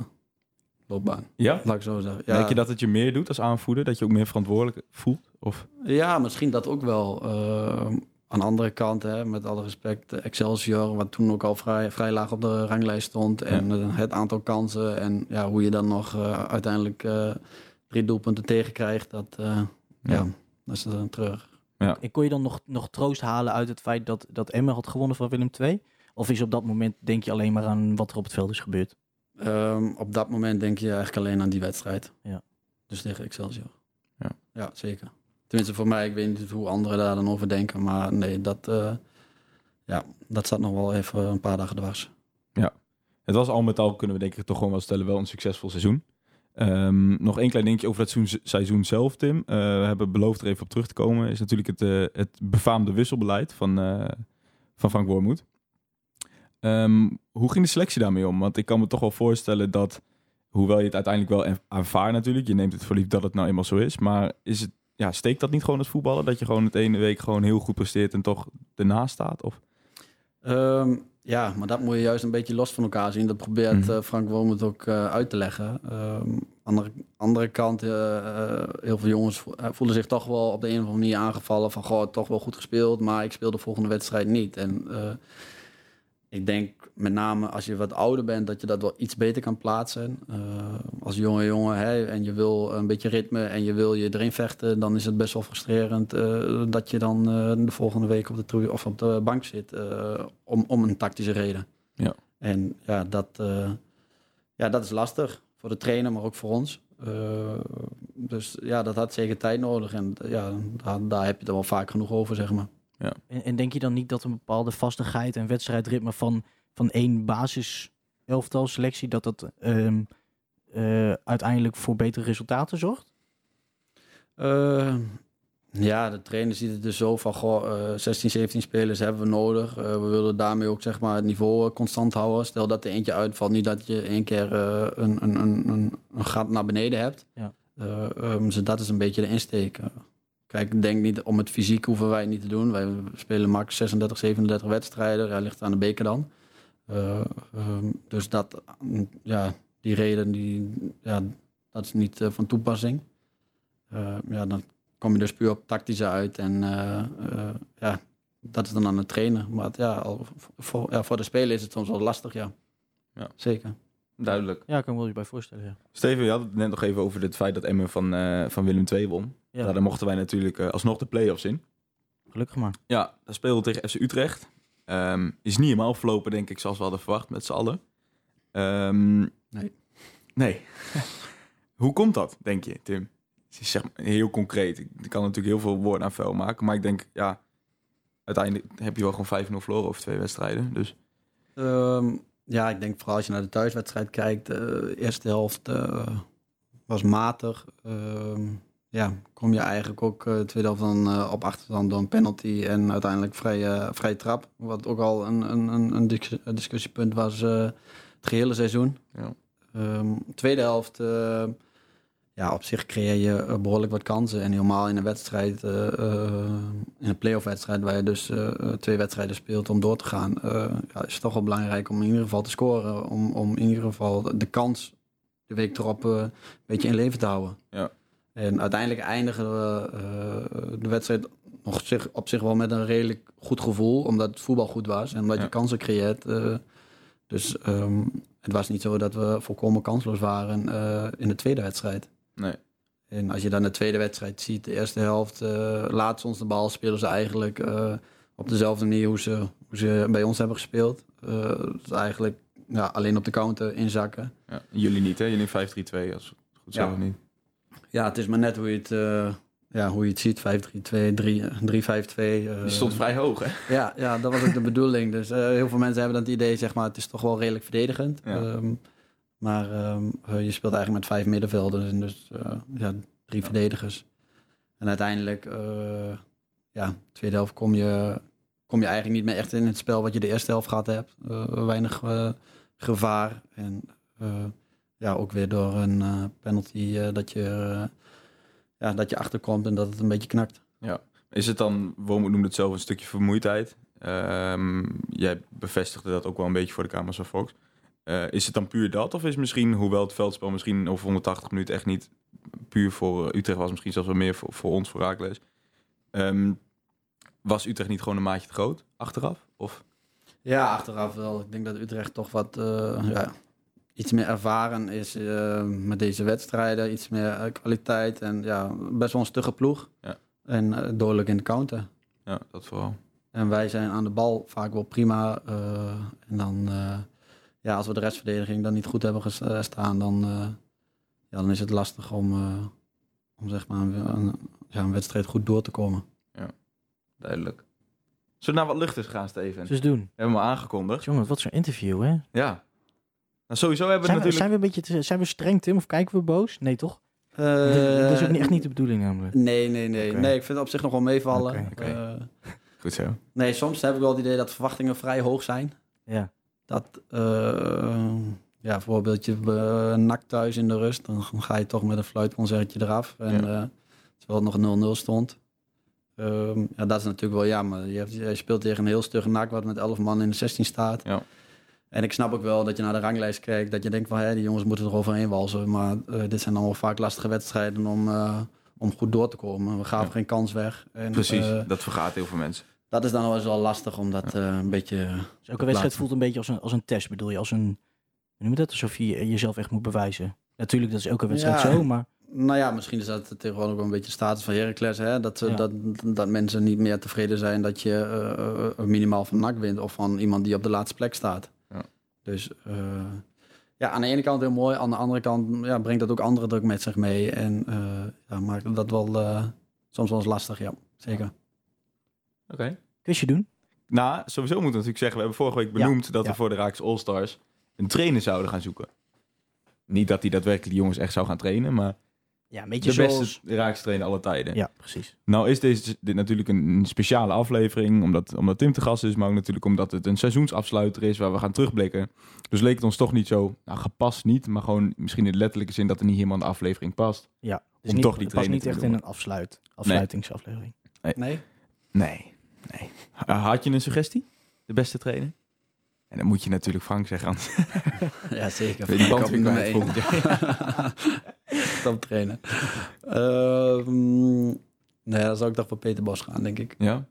loopbaan. Ja? Laat ik zo zeggen. Denk je dat het je meer doet als aanvoerder? Dat je ook meer verantwoordelijk voelt? Of? Ja, misschien dat ook wel. Eh, aan de andere kant, hè, met alle respect, Excelsior, wat toen ook al vrij, vrij laag op de ranglijst stond. En het aantal kansen en ja, hoe je dan nog uiteindelijk drie doelpunten tegenkrijgt, dat, eh, ja. Ja. dat is dan terug. En kon je dan nog, nog troost halen uit het feit dat, dat Emmen had gewonnen van Willem II? Of is op dat moment, denk je alleen maar aan wat er op het veld is gebeurd? Ehm, op dat moment denk je eigenlijk alleen aan die wedstrijd. Ja. Dus tegen Excelsior. Ja. ja, zeker. Tenminste voor mij, ik weet niet hoe anderen daar dan over denken. Maar nee, dat, eh, ja, dat zat nog wel even een paar dagen dwars. Het was al met al, kunnen we denk ik toch gewoon wel stellen, wel een succesvol seizoen. Ehm, nog één klein dingetje over dat seizoen, zelf, Tim. Eh, we hebben beloofd er even op terug te komen. Is natuurlijk het, eh, het befaamde wisselbeleid van, eh, van Frank Wormoed. Ehm, hoe ging de selectie daarmee om? Want ik kan me toch wel voorstellen dat, hoewel je het uiteindelijk wel aanvaardt natuurlijk, je neemt het voor lief dat het nou eenmaal zo is, maar is het, ja, steekt dat niet gewoon het voetballen? Dat je gewoon het ene week gewoon heel goed presteert en toch ernaast staat? Of? Ehm, ja, maar dat moet je juist een beetje los van elkaar zien. Dat probeert eh, Frank Wormoed ook eh, uit te leggen. Ehm andere, andere kant, eh, heel veel jongens vo- voelen zich toch wel op de een of andere manier aangevallen. Van, goh, toch wel goed gespeeld, maar ik speel de volgende wedstrijd niet. En ik denk met name als je wat ouder bent, dat je dat wel iets beter kan plaatsen. Eh, als jonge jongen hè, en je wil een beetje ritme en je wil je erin vechten, dan is het best wel frustrerend eh, dat je dan eh, de volgende week op de, troe- of op de bank zit eh, om, om een tactische reden. Ja. En ja dat, eh, ja, dat is lastig voor de trainer, maar ook voor ons. Eh, dus ja, dat had zeker tijd nodig. En ja, daar, daar heb je het er wel vaak genoeg over, zeg maar. En, en denk je dan niet dat een bepaalde vastigheid en wedstrijdritme van, van één basis elftal selectie, dat dat ehm, eh, uiteindelijk voor betere resultaten zorgt? Eh, ja, de trainer ziet het dus zo van, goh, eh 16, 17 spelers hebben we nodig. Eh, we willen daarmee ook zeg maar, het niveau eh, constant houden. Stel dat er eentje uitvalt, niet dat je één keer een, een, een, een, gat naar beneden hebt. Ja. Eh, ehm, dus dat is een beetje de insteek. Kijk, ik denk niet om het fysiek hoeven wij niet te doen. Wij spelen max 36, 37 wedstrijden. Ja, ligt aan de beker dan. Eh, ehm, dus dat, mm, ja, die reden, die, ja, dat is niet eh, van toepassing. Eh, ja, dan kom je dus puur op tactische uit. En eh, eh, ja, dat is dan aan het trainen. Maar het, ja, al, voor, ja, voor de speler is het soms wel lastig, ja. Ja. Zeker. Duidelijk. Ja, ik kan me wel iets bij voorstellen. Ja. Steven, je had het net nog even over het feit dat Emmen van, eh, van Willem II won. Ja. Daar mochten wij natuurlijk alsnog de play-offs in. Gelukkig maar. Ja, daar speelden we tegen FC Utrecht. Ehm, is niet helemaal verlopen, denk ik, zoals we hadden verwacht met z'n allen. Ehm, Nee. Nee. Hoe komt dat, denk je, Tim? het is zeg maar heel concreet. Ik kan natuurlijk heel veel woorden aan vuil maken. Maar ik denk, ja, uiteindelijk heb je wel gewoon 5-0 verloren over twee wedstrijden. Dus Ehm, ja, ik denk vooral als je naar de thuiswedstrijd kijkt. eh, De eerste helft eh, was matig. Ja, kom je eigenlijk ook de tweede helft dan eh, op achterstand door een penalty en uiteindelijk vrij, eh vrij trap. Wat ook al een, een, een, een dis- een discussiepunt was eh, het gehele seizoen. Ja. Ehm, tweede helft, ja, op zich creëer je eh, behoorlijk wat kansen. En helemaal in een wedstrijd, in een playoff wedstrijd, waar je dus twee wedstrijden speelt om door te gaan, ja, is het toch wel belangrijk om in ieder geval te scoren. Om, om in ieder geval de kans de week erop een beetje in leven te houden. Ja. En uiteindelijk eindigen we eh, de wedstrijd nog zich, op zich wel met een redelijk goed gevoel, omdat het voetbal goed was en omdat Ja. je kansen creëert. eh, dus ehm, het was niet zo dat we volkomen kansloos waren eh, in de tweede wedstrijd. nee. En als je dan de tweede wedstrijd ziet, de eerste helft, eh laat ze ons de bal, spelen ze eigenlijk op dezelfde manier hoe ze, hoe ze bij ons hebben gespeeld. Dus eigenlijk ja, alleen op de counter inzakken. Ja. Jullie niet, hè? Jullie 5-3-2, als het goed Ja. zo of niet. Ja, het is maar net hoe je het, eh, ja, hoe je het ziet. 5-3-2, 3 3-5-2. eh, Je stond vrij hoog, hè? Ja, ja, dat was ook de bedoeling. Dus eh, heel veel mensen hebben dan het idee, zeg maar, het is toch wel redelijk verdedigend. Ja. Ehm, maar ehm, eh, je speelt eigenlijk met vijf middenvelders en dus ja, drie verdedigers. En uiteindelijk, ja, tweede helft kom je, kom je eigenlijk niet meer echt in het spel wat je de eerste helft gehad hebt. Weinig gevaar. En ja, ook weer door een eh, penalty eh, dat, je, eh, ja, dat je achterkomt en dat het een beetje knakt. Is het dan, Wormoed noemde het zelf, een stukje vermoeidheid? Ehm, jij bevestigde dat ook wel een beetje voor de Kamers van Fox. Is het dan puur dat? Of is misschien, hoewel het veldspel misschien over 180 minuten echt niet puur voor Utrecht was, misschien zelfs wel meer voor, voor ons, voor Raakles. Ehm, was Utrecht niet gewoon een maatje te groot achteraf? Of? Ja, achteraf wel. Ik denk dat Utrecht toch wat ja, iets meer ervaren is eh, met deze wedstrijden. Iets meer eh, kwaliteit en ja, best wel een stugge ploeg. Ja. En eh, dodelijk in de counter. Ja, dat vooral. En wij zijn aan de bal vaak wel prima. eh, en dan, eh, ja, als we de restverdediging dan niet goed hebben gestaan, dan, eh, ja, dan is het lastig om, eh, om zeg maar een, een- ja, een wedstrijd goed door te komen. Duidelijk. Zullen we naar wat luchters gaan, Steven? Dus doen. Hebben we hem aangekondigd? Jongen, wat zo'n interview, hè? Ja. Nou, sowieso hebben we Zijn we, natuurlijk... zijn we een beetje te- zijn we streng, Tim? Of kijken we boos? Nee, toch? Eh, dat is ook niet, echt niet de bedoeling, namelijk. Nee, nee, nee. Nee, ik vind het op zich nog wel meevallen. Eh, Goed zo. Nee, soms heb ik wel het idee dat verwachtingen vrij hoog zijn. Ja. Dat, eh, ja, bijvoorbeeld je uh, nakt thuis in de rust, dan ga je toch met een fluitconcertje eraf. En Ja. eh, terwijl het nog 0-0 stond. Ehm, ja, dat is natuurlijk wel jammer. Je, hebt, je speelt tegen een heel stugge nak wat met 11 man in de 16 staat. Ja. En ik snap ook wel dat je naar de ranglijst kijkt, dat je denkt van hé, die jongens moeten er overheen walsen. Maar eh, dit zijn allemaal vaak lastige wedstrijden om, eh, om goed door te komen. We gaven Ja. geen kans weg. En, Precies, eh, dat vergaat heel veel mensen. dat is dan wel eens wel lastig om dat eh, een beetje... Dus elke wedstrijd voelt een beetje als een, als een test, bedoel je? Als een, hoe noem je dat? Alsof je jezelf echt moet bewijzen. Natuurlijk, dat is elke wedstrijd Ja. zo, maar... Nou ja, misschien is dat tegenwoordig ook wel een beetje de status van Heracles. Hè? Dat, Ja. dat, dat mensen niet meer tevreden zijn dat je minimaal van NAC wint. Of van iemand die op de laatste plek staat. Dus eh, ja, aan de ene kant heel mooi. Aan de andere kant ja, brengt dat ook andere druk met zich mee. En eh, ja, maakt dat wel eh, soms wel eens lastig, ja. Zeker. Oké. Quizje doen? Nou, sowieso moeten we natuurlijk zeggen, we hebben vorige week benoemd dat ja. we voor de Raaks All-Stars een trainer zouden gaan zoeken. Niet dat hij daadwerkelijk die jongens echt zou gaan trainen, maar Ja, een beetje de zoals... beste Raaks trainer alle tijden. Ja, precies. Nou is deze dit natuurlijk een speciale aflevering, omdat, omdat Tim te gast is, maar ook natuurlijk omdat het een seizoensafsluiter is waar we gaan terugblikken. Dus leek het ons toch niet zo, nou gepast niet, maar gewoon misschien in de letterlijke zin dat er niet helemaal in de aflevering past. Ja, dus Om niet, toch die het past niet echt in een afsluit, afsluitingsaflevering. Nee? Nee, nee. Uh, had je een suggestie? De beste trainer? En dan moet je natuurlijk Frank zeggen, anders Ja, zeker. die Frank band op weer nummer kwijt één. volgend jaar. Top trainen. Nee, dan zou ik toch voor Peter Bos gaan, denk ik. Ja?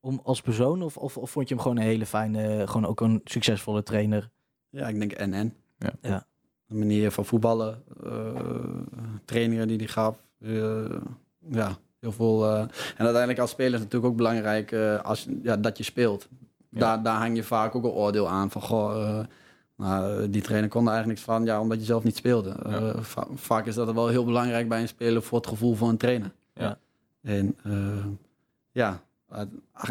Om als persoon of, of, of vond je hem gewoon een hele fijne, gewoon ook een succesvolle trainer? Ja, ik denk NN. Ja. Ja. De manier van voetballen, eh, trainingen die hij gaf. eh, ja, heel veel. eh, en uiteindelijk als speler is het natuurlijk ook belangrijk eh, als, ja, dat je speelt. Ja. Daar, daar hang je vaak ook een oordeel aan van, goh, eh, die trainer kon er eigenlijk niks van, ja, omdat je zelf niet speelde. Eh, va- vaak is dat wel heel belangrijk bij een speler voor het gevoel van een trainer. Ja. En eh, ja,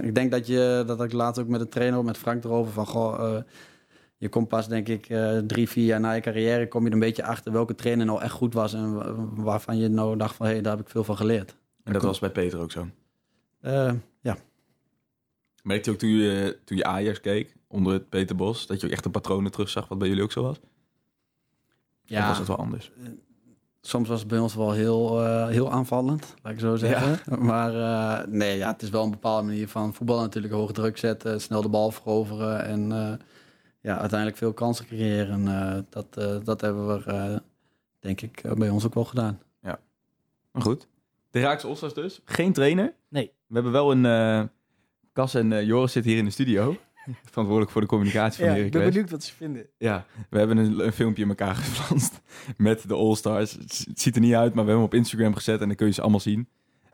ik denk dat je, dat ik laatst ook met de trainer, met Frank erover van, goh, eh, je komt pas denk ik eh, drie, vier jaar na je carrière, kom je er een beetje achter welke trainer nou echt goed was en wa- waarvan je nou dacht van, hé, hey, daar heb ik veel van geleerd. En dat was bij Peter ook zo. Eh, Merkte je ook toen je, toen je Ajax keek, onder het Peter Bos, dat je ook echt een patronen terugzag wat bij jullie ook zo was? Of ja was het wel anders? soms was het bij ons wel heel, eh, heel aanvallend, laat ik zo zeggen. Maar eh, nee, ja, het is wel een bepaalde manier van voetbal natuurlijk hoog druk zetten, snel de bal veroveren en eh, ja, uiteindelijk veel kansen creëren. Eh, dat, eh, dat hebben we, eh, denk ik, eh, bij ons ook wel gedaan. Maar goed. De Raakse Ostas dus. Geen trainer. Nee. We hebben wel een... Cas en eh, Joris zitten hier in de studio. Verantwoordelijk voor de communicatie van Ja, ik ben benieuwd wat ze vinden. Ja, we hebben een, een filmpje in elkaar geplanst met de All-Stars. Het, het ziet er niet uit, maar we hebben hem op Instagram gezet en dan kun je ze allemaal zien.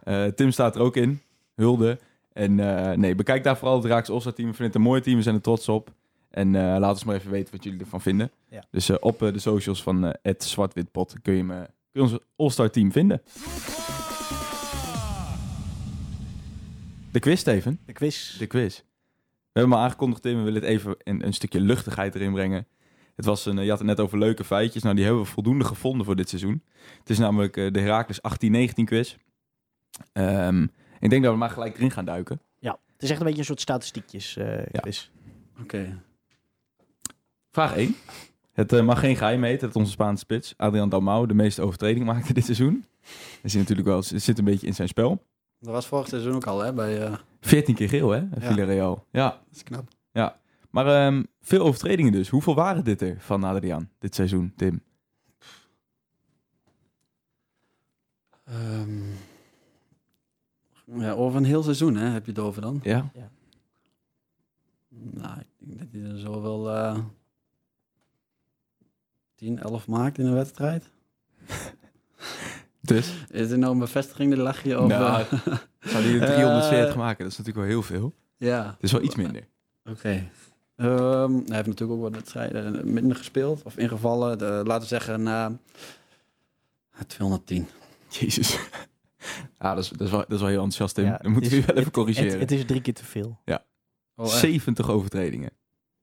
Eh, Tim staat er ook in, hulde. En eh, nee, bekijk daar vooral het Raaks All-Star team. We vinden het een mooi team, we zijn er trots op. En laat ons maar even weten wat jullie ervan vinden. Ja. Dus op de socials van het Zwartwitpot kun je, eh, kun je ons All-Star team vinden. De quiz, Steven. De quiz. De quiz. We hebben hem al aangekondigd, Tim. We willen het even een, een stukje luchtigheid erin brengen. Het was een, eh, je had het net over leuke feitjes. Nou, die hebben we voldoende gevonden voor dit seizoen. Het is namelijk eh, de Heracles 18-19 quiz. Ehm, ik denk dat we maar gelijk erin gaan duiken. Ja, het is echt een beetje een soort statistiekjes eh Ja. quiz. Oké. Vraag 1. Het mag geen geheim heten dat onze Spaanse spits, Adrian Dalmau, de meeste overtredingen maakte dit seizoen. Dat is natuurlijk wel, het zit een beetje in zijn spel. Dat was vorig seizoen ook al, hè? Bij, eh 14 keer geel, hè? Villarreal. Ja, dat is knap. maar ehm, veel overtredingen dus. Hoeveel waren dit er van Adrian dit seizoen, Tim? Ehm, ja, over een heel seizoen, hè? Heb je het over dan? Ja? Nou, ik denk dat hij er zo wel eh 10, 11 maakt in een wedstrijd. Dus? Is er nou een bevestiging, de lachje? Of, Nou, eh, Zou die er 340 Eh, maken? Dat is natuurlijk wel heel veel. ja, Het is wel iets minder. oké. Ehm, hij heeft natuurlijk ook wat wedstrijden minder gespeeld of ingevallen. De, laten we zeggen, eh 210. Jezus. Ja, dat is, dat is, wel, dat is wel heel enthousiast, Tim. Ja, Dan moeten we je wel even Het, corrigeren. het is drie keer te veel. Oh, echt? 70 overtredingen.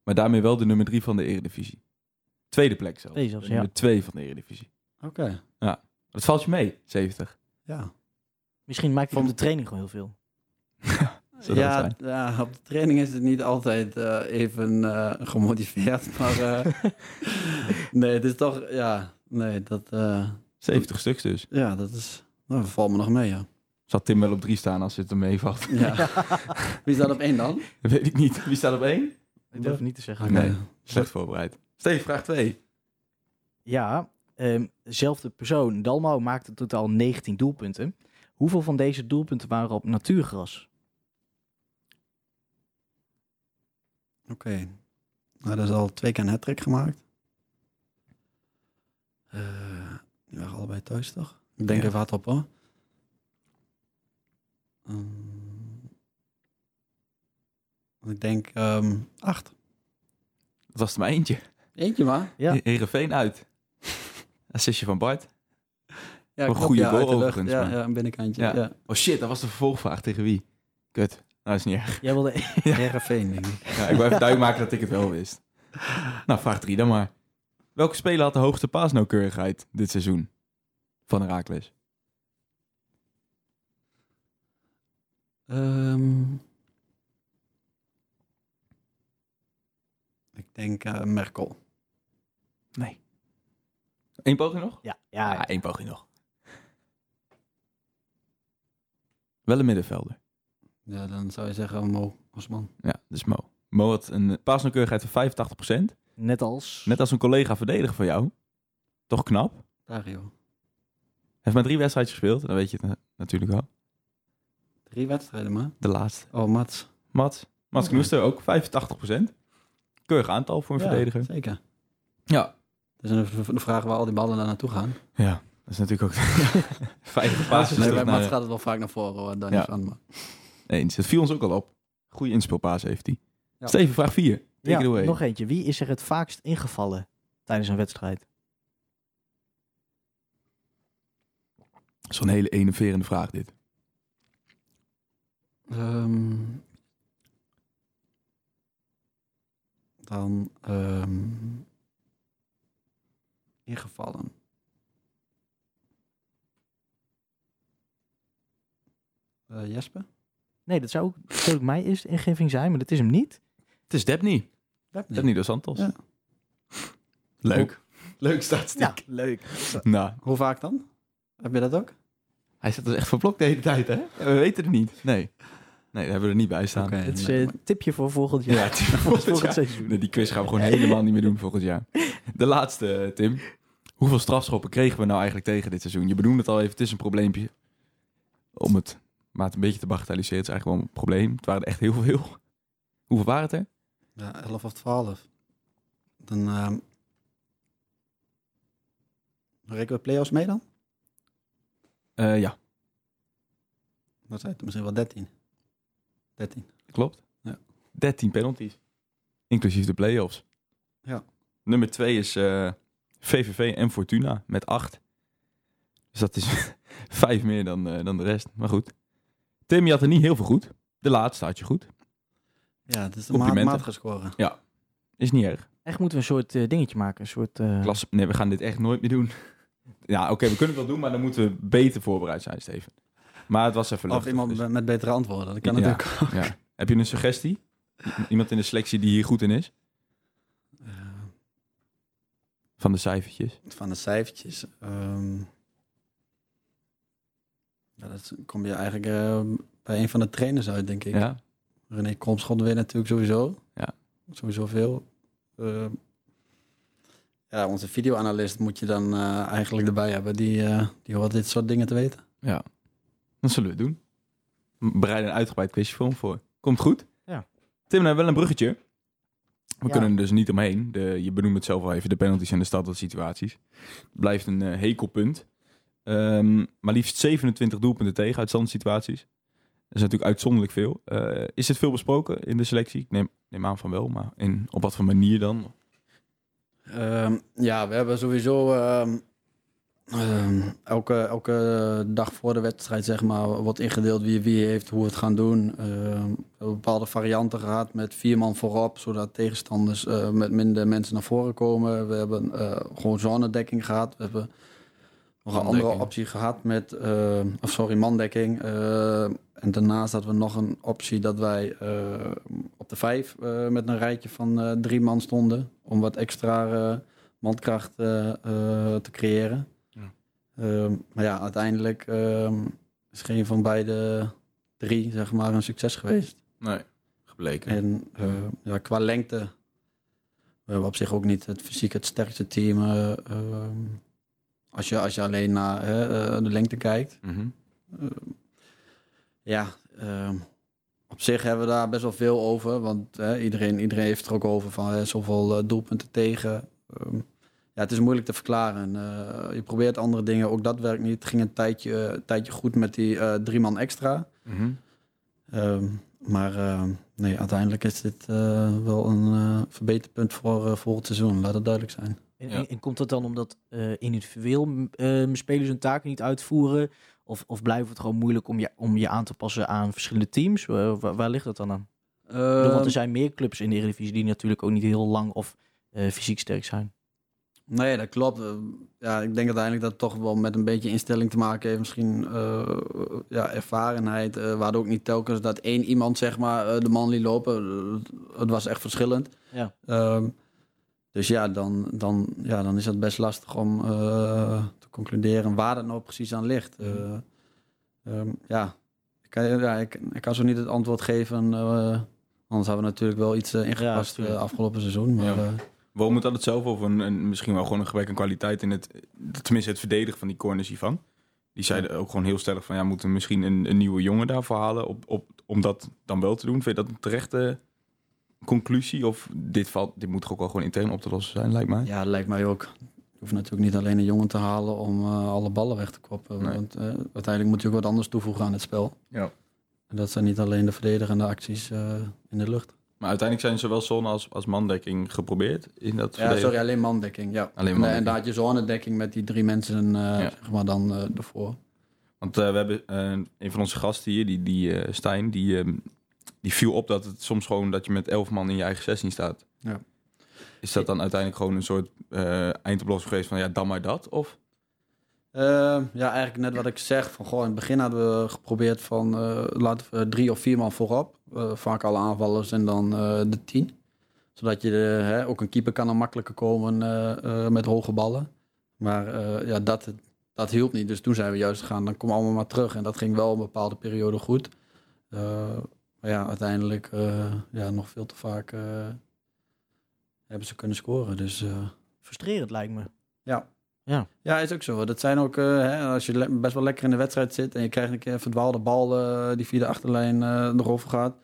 Maar daarmee wel de nummer 3 van de Eredivisie. Tweede plek zelfs. Twee zelfs, de ja. nummer 2 van de Eredivisie. Oké, Wat valt je mee, 70? ja. Misschien maak je op de training gewoon heel veel. Dat Ja, zijn? ja, op de training is het niet altijd eh, even eh, gemotiveerd, maar eh, nee, het is toch, ja, nee, dat, eh, 70 stuks dus. ja, dat is, nou, dat valt me nog mee, ja. Zal Tim wel op 3 staan als het er meevalt? ja. Wie staat op één dan? Dat weet ik niet. Wie staat op 1? Ik durf het niet te zeggen. Nee. Slecht voorbereid. Steven, vraag 2. Ja, ehm, dezelfde persoon, Dalmau, maakte totaal 19 doelpunten. Hoeveel van deze doelpunten waren op natuurgras? Oké, nou, dat is al twee keer een hat gemaakt. Eh die waren allebei thuis, toch? Ik denk Ja. even hard op, hoor. Ehm, ik denk ehm, acht. Dat was er maar eentje. Eentje maar. Ja. Heerenveen uit. Assistje van Bart. Ja, Een goede ja, goal overigens, Ja, ja, een binnenkantje. Ja. Ja. Oh shit, dat was de vervolgvraag tegen wie? Kut. Nou, is niet erg. Jij wilde... Heerenveen, denk ik. Ja, ik wil even duidelijk maken dat ik het wel wist. Nou, vraag 3 dan maar. Welke speler had de hoogste paasnauwkeurigheid dit seizoen? Van Herakles. Ehm, ik denk eh, Merkel. Nee. Eén poging nog? Ja, Ja, ja, één poging nog. Wel een middenvelder. Ja, dan zou je zeggen Mo Osman. Ja, dus Mo. Mo had een paasnauwkeurigheid van 85%. net als... Net als een collega verdediger van jou. Toch knap. Dario. Heeft maar drie wedstrijdjes gespeeld. Dan weet je het na- natuurlijk wel. Drie wedstrijden maar. De laatste. Oh, Mats. Mats. Mats Oké. Knoester ook 85%. Keurig aantal voor een Ja, verdediger. Zeker. Ja. Dus dan is de vraag waar al die ballen daar naartoe gaan. Ja, dat is natuurlijk ook 50 passes. Nee, bij Mats gaat het wel vaak naar voren, hoor. Daar Ja. van. Maar. Eens. Dat viel ons ook al op. Goede inspeelpaas heeft hij. Ja. Steven, vraag 4. Take it Ja, nog eentje. Wie is er het vaakst ingevallen tijdens een wedstrijd? Dat een hele enerverende vraag dit. Ehm, dan ehm, ingevallen. Eh, Jesper? Nee, dat zou ook natuurlijk mijn eerste ingeving zijn, maar dat is hem niet. Het is Debny. Nee. Debny dos Santos. Ja. Leuk. Leuk statistiek. Ja, leuk. Nou, Hoe vaak dan? Heb je dat ook? hij zit dus echt verblokt de hele tijd, hè? We weten het niet. Nee. Nee, daar hebben we er niet bij staan. Oké. Het is nee, een maar- tipje voor volgend jaar. Ja, is volgend volgend jaar. seizoen. Nee, die quiz gaan we gewoon helemaal niet meer doen volgend jaar. De laatste, eh, Tim. Hoeveel strafschoppen kregen we nou eigenlijk tegen dit seizoen? Je benoemde het al even, het is een probleempje. Om het maar het een beetje te bagatelliseren, het is eigenlijk wel een probleem. Het waren er echt heel veel. Hoeveel waren het er? Ja, 11 of 12. Dan ehm rekenen we play-offs mee dan? Eh, ja, Dat zijn het misschien wel 13. 13. klopt. Ja. 13 penalties. Inclusief de play-offs. Ja. Nummer 2 is eh, VVV en Fortuna met 8. Dus dat is vijf meer dan, eh, dan de rest. Maar goed. Tim, je had er niet heel veel goed. De laatste had je goed. Ja, het is een maat, Complimenten. matige score. Is niet erg. Echt moeten we een soort eh, dingetje maken. Een soort... eh, Klasse. Nee, we gaan dit echt nooit meer doen. Ja, oké, we kunnen het wel doen, maar dan moeten we beter voorbereid zijn, Steven. Maar het was even Of lastig. iemand dus- met- betere antwoorden. Dat kan Ja. natuurlijk ook. ja. Heb je een suggestie? Iemand in de selectie die hier goed in is? Van de cijfertjes. van de cijfertjes. ehm ja, dat kom je eigenlijk eh, bij een van de trainers uit, denk ik. Ja? René Kromschot weer natuurlijk sowieso. Ja. Sowieso veel. Eh, ja, onze videoanalist moet je dan eh, eigenlijk erbij hebben. Die, eh, die hoort dit soort dingen te weten. Ja. Dat zullen we doen. We bereiden een uitgebreid quizje voor hem voor. Komt goed? Ja. Tim, we hebben wel een bruggetje. We Ja. kunnen er dus niet omheen. De, je benoemt het zelf al even, de penalties en de standaard-situaties. Het blijft een eh, hekelpunt. Ehm, maar liefst 27 doelpunten tegen uit standaard-situaties. Dat is natuurlijk uitzonderlijk veel. Eh, is dit veel besproken in de selectie? Ik neem, neem aan van wel, maar in, op wat voor manier dan? Ehm, ja, we hebben sowieso ehm, ehm, elke, elke dag voor de wedstrijd, zeg maar, wordt ingedeeld wie wie heeft, hoe we het gaan doen. Ehm, we hebben bepaalde varianten gehad met vier man voorop, zodat tegenstanders eh, met minder mensen naar voren komen. We hebben eh, gewoon zonedekking gehad. We hebben nog een andere optie gehad met, eh, of sorry, mandekking. En daarnaast hadden we nog een optie dat wij op de vijf met een rijtje van drie man stonden. Om wat extra mandkracht te creëren. Ehm, maar ja, uiteindelijk ehm, is geen van beide drie zeg maar, een succes geweest. Nee, gebleken. En eh, ja, qua lengte, we hebben op zich ook niet het fysiek het sterkste team. eh, ehm, als, je, als je alleen naar eh, de lengte kijkt. Mhm. Ja, ehm, op zich hebben we daar best wel veel over. Want iedereen, iedereen heeft er ook over van zoveel eh, doelpunten tegen. Ehm, ja, het is moeilijk te verklaren. Eh, je probeert andere dingen, ook dat werkt niet. Het ging een tijdje, een tijdje goed met die eh, drie man extra. Mhm. Ehm, maar ehm, nee, uiteindelijk is dit eh, wel een eh, verbeterpunt voor eh, volgend seizoen. Laat het duidelijk zijn. En, Ja. en, en komt dat dan omdat eh, individueel eh, spelers hun taken niet uitvoeren? Of, of blijft het gewoon moeilijk om je, om je aan te passen aan verschillende teams? Eh, waar, waar ligt dat dan aan? Want Ehm, er zijn meer clubs in de Eredivisie die natuurlijk ook niet heel lang of eh, fysiek sterk zijn. Nee, dat klopt. Eh, Ja, ik denk uiteindelijk dat het toch wel met een beetje instelling te maken heeft. Misschien eh, ja, ervarenheid. eh waardoor ook niet telkens dat één iemand zeg maar de man liet lopen. Het was echt verschillend. Ja. Ehm, dus ja dan, dan, ja, dan is het best lastig om eh, te concluderen waar het nou precies aan ligt. Eh, ehm, ja, ik kan, ja ik, ik kan zo niet het antwoord geven. eh, anders hebben we natuurlijk wel iets ingepast eh, afgelopen seizoen. Maar, Ja. Waarom moet dat het zelf over een, een- misschien wel gewoon een gebrek aan kwaliteit in het, tenminste het verdedigen van die corners hiervan? Die zeiden ook gewoon heel stellig van ja, moeten we misschien een, een nieuwe jongen daarvoor halen op, op, om dat dan wel te doen? Vind je dat een terechte conclusie? Of dit, valt, dit moet toch ook wel gewoon intern op te lossen zijn, lijkt mij? Ja, lijkt mij ook. Je hoeft natuurlijk niet alleen een jongen te halen om eh, alle ballen weg te koppen. Nee. Want eh, uiteindelijk moet je ook wat anders toevoegen aan het spel. Ja. En dat zijn niet alleen de verdedigende acties eh, in de lucht. Maar uiteindelijk zijn zowel zone als, als mandekking geprobeerd in dat Ja, sorry, alleen mandekking. Ja. Alleen En, mandekking. en daar had je zonedekking met die drie mensen eh, zeg maar dan eh, ervoor. Want eh, we hebben eh, een van onze gasten hier, die, die eh, Stijn, die, ehm, die viel op dat het soms gewoon dat je met elf man in je eigen 16 staat. Ja. Is dat dan uiteindelijk gewoon een soort eh eindoplossing geweest van ja, dan maar dat? Of? Eh, ja, eigenlijk net wat ik zeg. Van, goh, in het begin hadden we geprobeerd van eh, laten we drie of vier man voorop. Eh, vaak alle aanvallers en dan eh, de tien. Zodat je de, hè, ook een keeper kan dan makkelijker komen met hoge ballen. Maar ja, dat, dat hielp niet. Dus toen zijn we juist gegaan, dan kom allemaal maar terug. En dat ging wel een bepaalde periode goed. Maar ja, uiteindelijk ja, nog veel te vaak hebben ze kunnen scoren. Dus Frustrerend lijkt me. ja. Ja. Ja, is ook zo. Dat zijn ook, eh, hè, als je best wel lekker in de wedstrijd zit en je krijgt een keer een verdwaalde bal eh, die via de achterlijn eh erover gaat.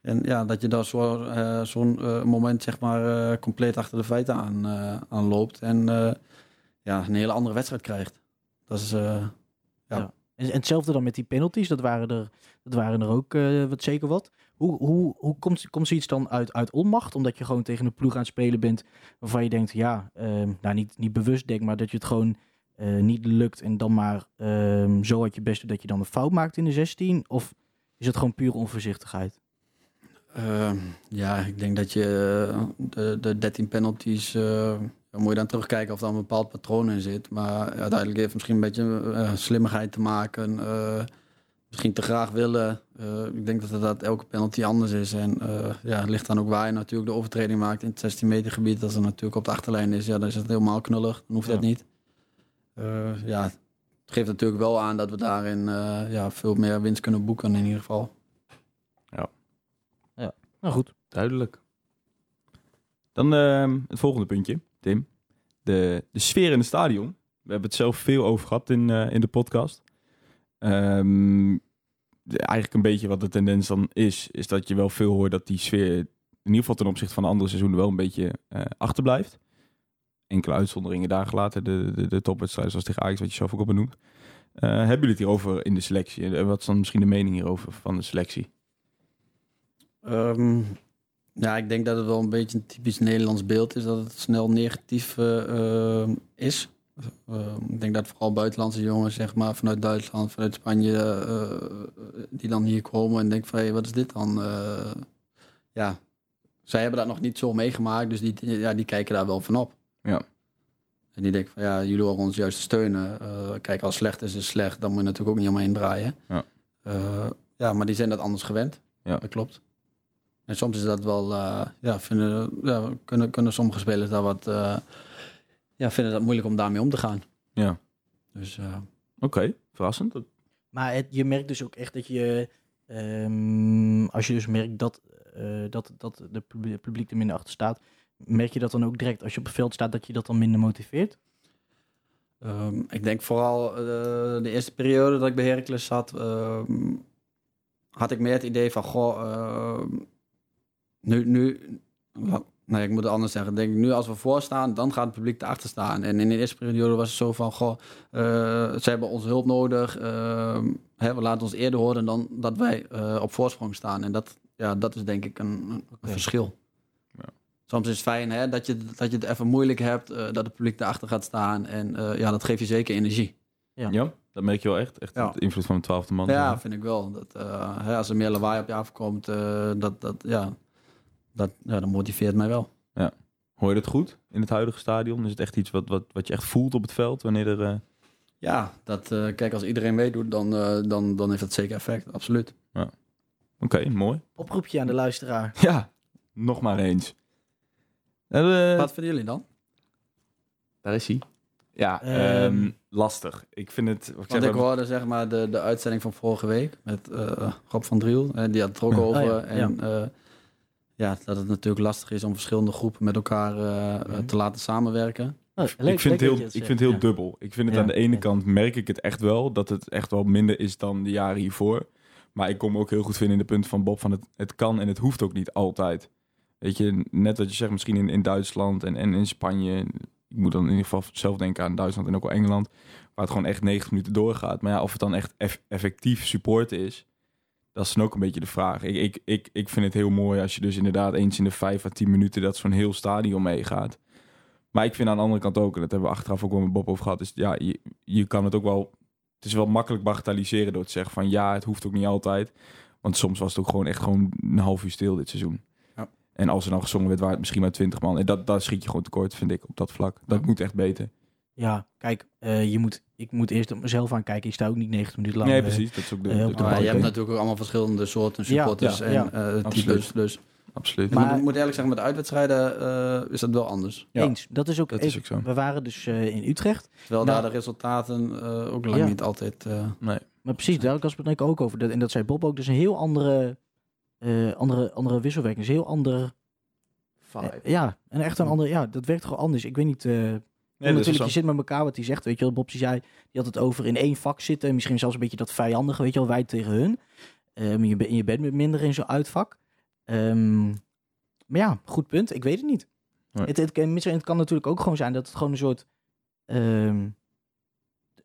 En ja, dat je daar zo, zo'n moment zeg maar compleet achter de feiten aan, aan loopt. En ja, een hele andere wedstrijd krijgt. Dat is, eh, En, en hetzelfde dan met die penalties. Dat waren er, dat waren er ook wat zeker wat. Hoe, hoe, hoe komt, komt zoiets dan uit, uit onmacht? Omdat je gewoon tegen een ploeg aan het spelen bent waarvan je denkt, ja, ehm, nou niet, niet bewust denk, maar dat je het gewoon eh, niet lukt en dan maar ehm, zo uit je best dat je dan een fout maakt in de 16? Of is het gewoon puur onvoorzichtigheid? Ehm, ja, ik denk dat je eh, de, de 13 penalties. dan moet je dan terugkijken of er een bepaald patroon in zit. Maar uiteindelijk heeft het misschien een beetje slimmigheid te maken. Misschien te graag willen. Eh, ik denk dat, dat elke penalty anders is. En eh, ja, het ligt dan ook waar je natuurlijk de overtreding maakt in het 16 meter gebied. Als er natuurlijk op de achterlijn is, ja, dan is het helemaal knullig. Dan hoeft dat Ja. niet. Eh, ja, het geeft natuurlijk wel aan dat we daarin eh, ja, veel meer winst kunnen boeken in ieder geval. Nou goed. Duidelijk. Dan ehm, het volgende puntje, Tim. De, de sfeer in het stadion. We hebben het zelf veel over gehad in, eh, in de podcast. Ehm, de- eigenlijk een beetje wat de tendens dan is, is dat je wel veel hoort dat die sfeer, in ieder geval ten opzichte van de andere seizoenen, wel een beetje eh, achterblijft. Enkele uitzonderingen daar gelaten, de, de, de topwedstrijden zoals tegen Ajax, wat je zelf ook al benoemt. Eh, hebben jullie het hierover in de selectie? En wat is dan misschien de mening hierover van de selectie? Ehm, ja, ik denk dat het wel een beetje een typisch Nederlands beeld is dat het snel negatief eh, eh, is. Ehm, ik denk dat vooral buitenlandse jongens, zeg maar, vanuit Duitsland, vanuit Spanje, eh, die dan hier komen en denken van, hé, wat is dit dan? Eh, ja, zij hebben dat nog niet zo meegemaakt, dus die, ja, die kijken daar wel van op. Ja. En die denken van, ja, jullie horen ons juist te steunen. Eh, kijk, als slecht is, is slecht, dan moet je natuurlijk ook niet omheen draaien. Ja. Eh, ja, maar die zijn dat anders gewend. Ja. Dat klopt. En soms is dat wel, eh, ja, vinden, ja, kunnen, kunnen sommige spelers daar wat, eh, ja, vinden dat moeilijk om daarmee om te gaan. Ja. Dus eh, Oké, verrassend. Maar het, je merkt dus ook echt dat je, ehm, als je dus merkt dat, eh, dat, dat de publiek, het publiek er minder achter staat, merk je dat dan ook direct als je op het veld staat dat je dat dan minder motiveert? ehm, ik denk vooral eh, de eerste periode dat ik bij Heracles zat, ehm, had ik meer het idee van, goh, ehm, nu, nee, ik moet het anders zeggen. Denk ik, nu als we voorstaan, dan gaat het publiek erachter staan. En in de eerste periode was het zo van, goh, eh, ze hebben onze hulp nodig. ehm, hè, we laten ons eerder horen dan dat wij eh, op voorsprong staan. En dat, ja, dat is denk ik een, een verschil. Ja. Soms is het fijn hè, dat, je, dat je het even moeilijk hebt, eh, dat het publiek erachter gaat staan. En eh, ja, dat geeft je zeker energie. Ja. Ja, dat merk je wel echt. Echt Ja. de invloed van een twaalfde man. Ja, vind ik wel. Dat, eh, hè, als er meer lawaai op je afkomt, eh, dat, dat, ja, dat, ja, dat motiveert mij wel. Hoor je dat goed in het huidige stadion? Is het echt iets wat, wat, wat je echt voelt op het veld wanneer er... eh, Ja, dat, eh, kijk, als iedereen meedoet, dan, eh, dan, dan heeft dat zeker effect. Absoluut. Oké, mooi. Oproepje aan de luisteraar. Ja, nog maar eens. Eh, Wat vinden jullie dan? Daar is hij. Ja, Ehm. ehm, lastig. Ik vind het... wat Ik Want zeg, ik hoorde zeg maar de, de uitzending van vorige week met eh Rob van Driel. En die had het er ook over. Oh ja, en ja. dat het natuurlijk lastig is om verschillende groepen met elkaar eh, Mhm. te laten samenwerken. Oh, ik vind leuk heel, ik vind het heel dubbel. Ik vind het Ja, aan de ene ja. kant merk ik het echt wel dat het echt wel minder is dan de jaren hiervoor. Maar ik kom ook heel goed vinden in de punten van Bob van het, het kan en het hoeft ook niet altijd. Weet je, net wat je zegt, misschien in, in Duitsland en, en in Spanje. Ik moet dan in ieder geval zelf denken aan Duitsland en ook wel Engeland. Waar het gewoon echt 90 minuten doorgaat. Maar ja, of het dan echt eff- effectief support is. Dat is dan ook een beetje de vraag. Ik, ik, ik, ik vind het heel mooi als je dus inderdaad eens in de vijf à tien minuten dat zo'n heel stadion meegaat. Maar ik vind aan de andere kant ook, en dat hebben we achteraf ook wel met Bob over gehad, is ja, je, je kan het ook wel. Het is wel makkelijk bagatelliseren door te zeggen van ja, het hoeft ook niet altijd. Want soms was het ook gewoon echt gewoon een half uur stil dit seizoen. Ja. En als er dan gezongen werd, waren het misschien maar twintig man. En dat, dat schiet je gewoon tekort, vind ik, op dat vlak. Dat Ja. moet echt beter. Ja, kijk, eh, je moet, ik moet eerst op mezelf aankijken. Ik sta ook niet 90 minuten lang. nee, eh, precies. Dat is ook de, eh, de, de Maar je hebt natuurlijk ook allemaal verschillende soorten supporters ja, en ja. eh, Absoluut. types. Dus Absoluut. ik Maar- moet, moet eerlijk zeggen, met de uitwedstrijden eh, is dat wel anders. Ja. Eens. Dat is ook, Dat is ook zo. We waren dus eh, in Utrecht. Terwijl Nou- daar de resultaten eh, ook lang Ja. niet altijd... eh, Nee. Maar precies, daar was het ook over. Dat, en dat zei Bob ook. Dus een heel andere, eh, andere, andere wisselwerking. Dus een heel ander... ja, en echt een andere... Ja, dat werkt gewoon anders. Ik weet niet... Nee, natuurlijk, je zit met elkaar wat hij zegt. Weet je wel, Bob die zei, die had het over in één vak zitten. Misschien zelfs een beetje dat vijandige, weet je wel, wij tegen hun. Ehm, je, je bent minder in zo'n uitvak. Ehm, maar ja, goed punt. Ik weet het niet. Nee. Het, het, kan- het kan natuurlijk ook gewoon zijn dat het gewoon een soort... ehm,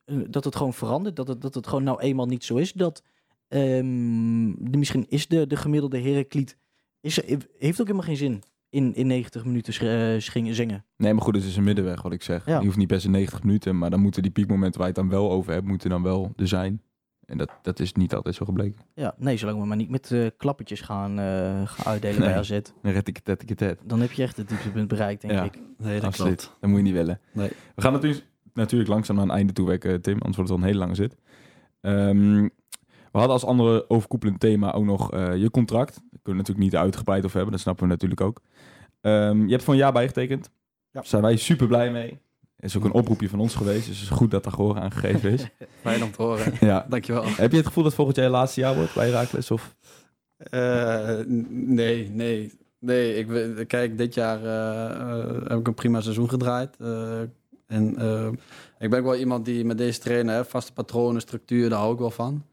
eh, dat het gewoon verandert. Dat het, dat het gewoon nou eenmaal niet zo is. Dat de- misschien is de, de gemiddelde Herakliet... Is, heeft ook helemaal geen zin in, in 90 minuten sch- eh, schingen, zingen. Nee, maar goed, het is een middenweg wat ik zeg. Ja. Je hoeft niet best in 90 minuten, maar dan moeten die piekmomenten waar je het dan wel over hebt, moeten dan wel er zijn. En dat, dat is niet altijd zo gebleken. Ja, nee, zolang we maar niet met eh, klappertjes gaan, eh, gaan uitdelen bij Nee. AZ. Een retiketet, Dan heb je echt het dieptepunt bereikt, denk Ja. ik. nee, dat Absoluut. klopt. Dat moet je niet willen. Nee. We gaan natuurlijk, natuurlijk langzaam naar een einde toe werken, Tim. Anders wordt het wel een hele lange zit. Ehm, we hadden als andere overkoepelend thema ook nog eh, je contract. Daar kunnen we natuurlijk niet uitgebreid over hebben. Dat snappen we natuurlijk ook. Ehm, je hebt voor een jaar bijgetekend. Ja. Daar zijn wij super blij mee. is ook een oproepje van ons geweest. Dus het is goed dat daar gehoor aan gegeven is. Fijn om te horen. ja. Dankjewel. Heb je het gevoel dat volgend jaar je laatste jaar wordt bij Herakles? Of? Eh, nee, nee. Nee, ik, kijk, dit jaar eh, heb ik een prima seizoen gedraaid. En ik ben ook wel iemand die met deze trainer, hè, vaste patronen, structuur, daar hou ik wel van.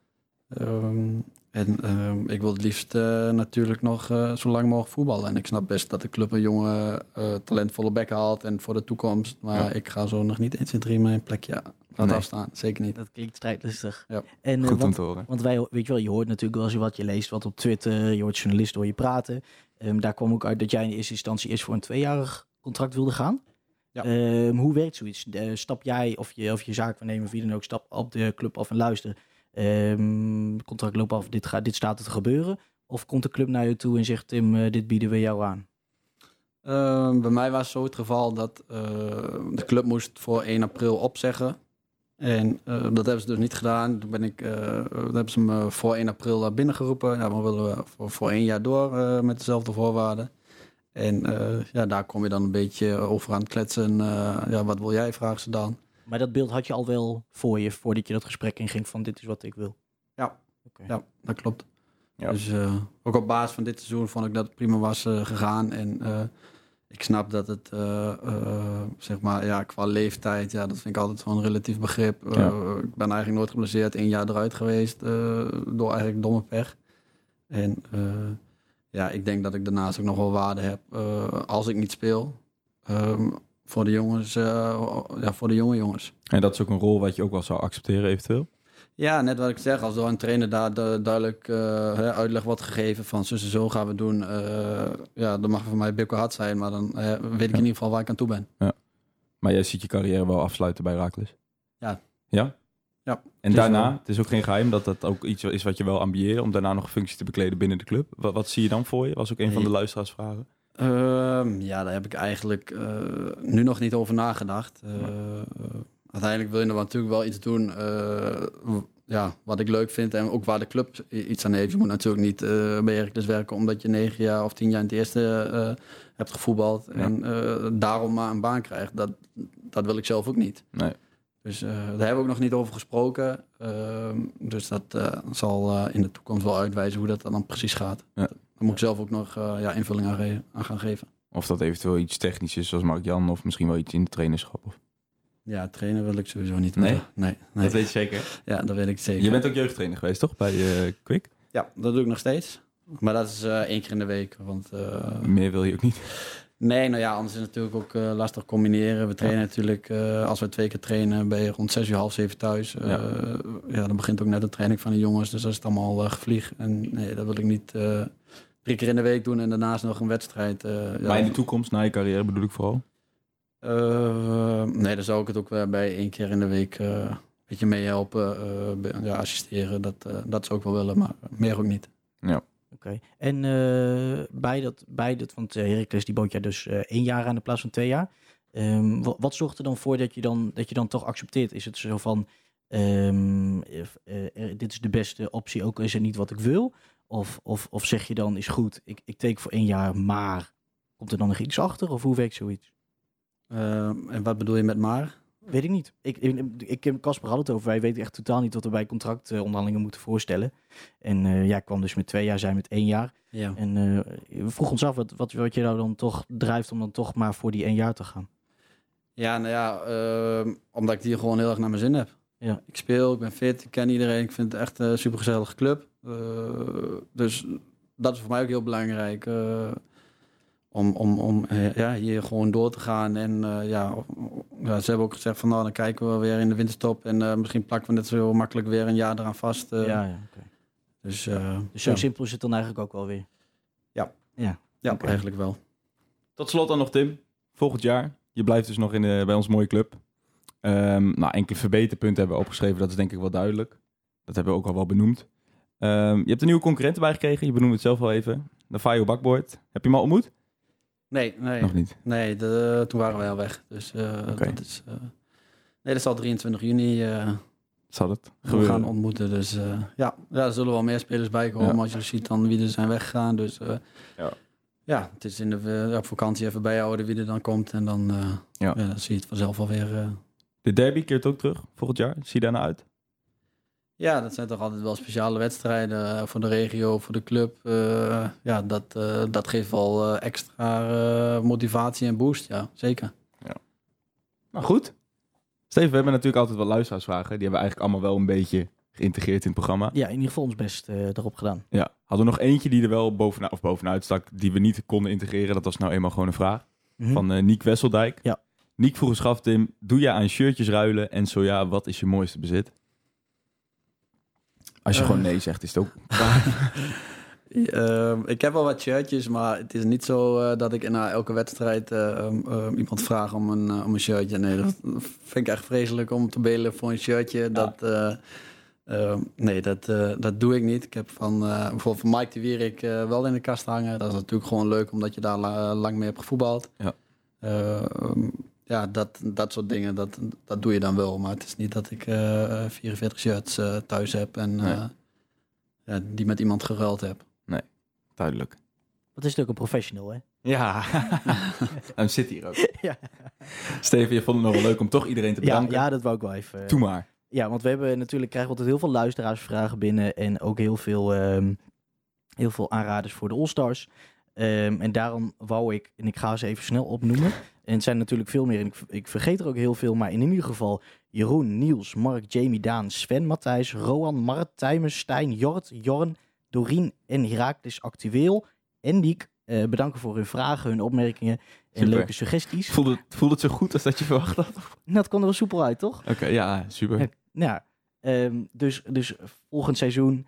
Ehm, en ehm, ik wil het liefst eh, natuurlijk nog eh, zo lang mogelijk voetballen. En ik snap best dat de club een jonge, eh, talentvolle bek haalt en voor de toekomst. Maar Ja. ik ga zo nog niet 1, 2, 3 mijn plekje laten Nee. afstaan. Zeker niet. Dat klinkt strijdlustig. Ja. En, Goed om want, te horen. want wij, weet je wel, je hoort natuurlijk wel eens wat je leest, wat op Twitter, je hoort journalisten hoor je praten. Ehm, daar kwam ook uit dat jij in eerste instantie eerst voor een tweejarig contract wilde gaan. Ja. Ehm, hoe werkt zoiets? Stap jij of je, of je zaakwaarnemer of wie dan ook, stap op de club af en luister. Ehm contract loopt af, dit, gaat, dit staat te gebeuren. Of komt de club naar je toe en zegt Tim, eh, dit bieden we jou aan? Ehm, bij mij was zo het geval dat eh, de club moest voor 1 april opzeggen. En eh, dat hebben ze dus niet gedaan. Toen ben ik, hebben ze me voor 1 april daar binnengeroepen. Nou, we willen we voor, voor één jaar door met dezelfde voorwaarden. En ja, daar kom je dan een beetje over aan het kletsen. Ja, wat wil jij, vragen ze dan. Maar dat beeld had je al wel voor je, voordat je dat gesprek inging van dit is wat ik wil. Ja. Oké. Ja, dat klopt. Ja. Dus eh, ook op basis van dit seizoen vond ik dat het prima was eh, gegaan. En eh, ik snap dat het, eh, eh, zeg maar, ja, qua leeftijd, ja, dat vind ik altijd zo'n relatief begrip. Eh, Ja. ik ben eigenlijk nooit geblesseerd, één jaar eruit geweest eh, door eigenlijk domme pech. En eh, ja, ik denk dat ik daarnaast ook nog wel waarde heb eh, als ik niet speel. Ehm, voor de jongens, eh, ja, voor de jonge jongens. En dat is ook een rol wat je ook wel zou accepteren eventueel? Ja, net wat ik zeg, als door een trainer daar de, duidelijk hè, uitleg wordt gegeven van zo en zo gaan we doen. eh, ja, dan mag het voor mij bikkel hard zijn, maar dan weet ik in ieder geval waar ik aan toe ben. Maar jij ziet je carrière wel afsluiten bij Herakles? Ja. Ja? Ja. En daarna, wel- het is ook geen geheim dat dat ook iets is wat je wel ambieert, om daarna nog een functie te bekleden binnen de club. Wat, wat zie je dan voor je? Was ook een van de luisteraarsvragen. Ehm, ja, daar heb ik eigenlijk eh, nu nog niet over nagedacht. Eh, eh, uiteindelijk wil je er natuurlijk wel iets doen ja, wat ik leuk vind en ook waar de club iets aan heeft. Je moet natuurlijk niet bij Heracles werken omdat je negen jaar of tien jaar in het eerste hebt gevoetbald en daarom maar een baan krijgt. Dat, dat wil ik zelf ook niet. Nee. Dus daar hebben we ook nog niet over gesproken. Ehm, dus dat zal in de toekomst wel uitwijzen hoe dat dan precies gaat. Ja. Moet ik zelf ook nog eh, ja, invulling aan, aan gaan geven. Of dat eventueel iets technisch is, zoals Mark-Jan, of misschien wel iets in de trainerschap. Of... Ja, trainen wil ik sowieso niet. Nee? Nee, nee. Dat weet je zeker. Ja, dat weet ik zeker. Je bent ook jeugdtrainer geweest, toch? Bij eh Quick? Ja, dat doe ik nog steeds. Maar dat is eh één keer in de week. Want Meer wil je ook niet. Nee, nou ja, anders is het natuurlijk ook lastig combineren. We trainen natuurlijk, als we twee keer trainen, ben je rond zes uur, half zeven thuis. Ja. ja. dan begint ook net de training van de jongens, dus dat is het allemaal gevlieg. En nee, dat wil ik niet drie keer in de week doen en daarnaast nog een wedstrijd. eh, ja. Maar in de toekomst, na je carrière bedoel ik vooral. Eh, nee, dan zou ik het ook bij één keer in de week eh, een beetje meehelpen, eh, ja, assisteren. Dat, eh, dat zou ik wel willen, maar meer ook niet. Oké. En eh, bij, dat, bij dat, want Heracles die bood jij dus eh, één jaar aan de plaats van twee jaar. Ehm, wat, wat zorgt er dan voor dat je dan, dat je dan toch accepteert? Is het zo van, ehm, if, eh, eh, dit is de beste optie, ook al is het niet wat ik wil? Of, of, of zeg je dan, is goed, ik, ik teken voor één jaar, maar komt er dan nog iets achter? Of hoe werkt zoiets? Eh, en wat bedoel je met maar? Weet ik niet. Ik, ik, Casper had het over. Wij weten echt totaal niet wat we bij contractonderhandelingen moeten voorstellen. En eh, ja, ik kwam dus met twee jaar, zijn met één jaar. Ja. En eh, we vroegen ons af wat, wat, wat je nou dan toch drijft om dan toch maar voor die één jaar te gaan. Ja, nou ja, ehm, omdat ik hier gewoon heel erg naar mijn zin heb. Ja. Ik speel, ik ben fit, ik ken iedereen. Ik vind het echt een supergezellige club. Eh, dus dat is voor mij ook heel belangrijk. eh, om om, om eh, ja, hier gewoon door te gaan. En eh, ja, ja, ze hebben ook gezegd van nou, dan kijken we weer in de winterstop. En eh, misschien plakken we net zo makkelijk weer een jaar eraan vast. ja, ja, oké. Dus, eh, Dus zo ja. simpel is het dan eigenlijk ook wel weer. Ja. Ja. Ja, eigenlijk wel. Tot slot dan nog Tim. Volgend jaar. Je blijft dus nog in de, bij ons mooie club. Ehm, nou, enkele verbeterpunten hebben we opgeschreven. Dat is denk ik wel duidelijk. Dat hebben we ook al wel benoemd. Ehm, je hebt een nieuwe concurrent erbij gekregen. Je benoemde het zelf al even. Navajo Bakboord. Heb je hem al ontmoet? Nee, nee. Nog niet. Nee, de, toen waren wij al weg. Dus eh, dat is... eh, nee, dat zal 23 juni eh, Zal het we gaan ontmoeten. Dus ja. ja, er zullen wel meer spelers bij komen. Ja. Als je ziet dan wie er zijn weggegaan. Dus Ja. ja, het is in de, op vakantie even bijhouden wie er dan komt. En dan, Ja. ja. dan zie je het vanzelf alweer. De derby keert ook terug volgend jaar. Zie je daarna uit? ja, dat zijn toch altijd wel speciale wedstrijden eh, voor de regio, voor de club. Eh, ja, dat, eh, dat geeft wel eh, extra eh, motivatie en boost. Ja, zeker. Nou goed. Steven, we hebben natuurlijk altijd wel luisteraarsvragen. Die hebben we eigenlijk allemaal wel een beetje geïntegreerd in het programma. Ja, in ieder geval ons best eh, erop gedaan. Ja. Hadden we nog eentje die er wel bovenuit, of bovenuit stak, die we niet konden integreren. Dat was nou eenmaal gewoon een vraag. Mhm. Van eh Niek Wesseldijk. Ja. Niek vroeg eens af, Tim, doe je aan shirtjes ruilen? En zo ja, wat is je mooiste bezit? Als je Eh. gewoon nee zegt, is het ook... Ehm, ik heb wel wat shirtjes, maar het is niet zo eh, dat ik na elke wedstrijd eh, ehm, ehm, iemand vraag om een, om een shirtje. Nee, dat vind ik echt vreselijk om te belen voor een shirtje. Dat, eh, ehm, nee, dat, eh, dat doe ik niet. Ik heb van, eh, bijvoorbeeld van Mike de Wierik eh, wel in de kast hangen. Dat is natuurlijk gewoon leuk, omdat je daar la- lang mee hebt gevoetbald. Ja. Ehm, ja, dat, dat soort dingen, dat, dat doe je dan wel. Maar het is niet dat ik eh, 44 shirts eh, thuis heb en Nee. eh, ja, die met iemand geruild heb. Duidelijk. Wat is het ook een professional, hè? Ja. Hij zit hier ook. Ja. Steven, je vond het nog wel leuk om toch iedereen te Ja, bedanken. ja, dat wou ik wel even. Doe maar. Ja, want we hebben natuurlijk krijgen we altijd heel veel luisteraarsvragen binnen en ook heel veel, ehm, heel veel aanraders voor de All-Stars. Ehm, en daarom wou ik, en ik ga ze even snel opnoemen. En het zijn natuurlijk veel meer, en ik, ik vergeet er ook heel veel, maar in ieder geval Jeroen, Niels, Mark, Jamie, Daan, Sven, Matthijs, Roan, Mart, Tijmen, Stijn, Jort, Jorn, Dorien en Herakles Actueel. En Diek, eh, bedanken voor hun vragen, hun opmerkingen en Super. leuke suggesties. Voelde het, voelde het zo goed als dat je verwacht had? Oké, Nou, het kwam er wel soepel uit, toch? ja, super. Ja. Ja, ehm, dus, dus volgend seizoen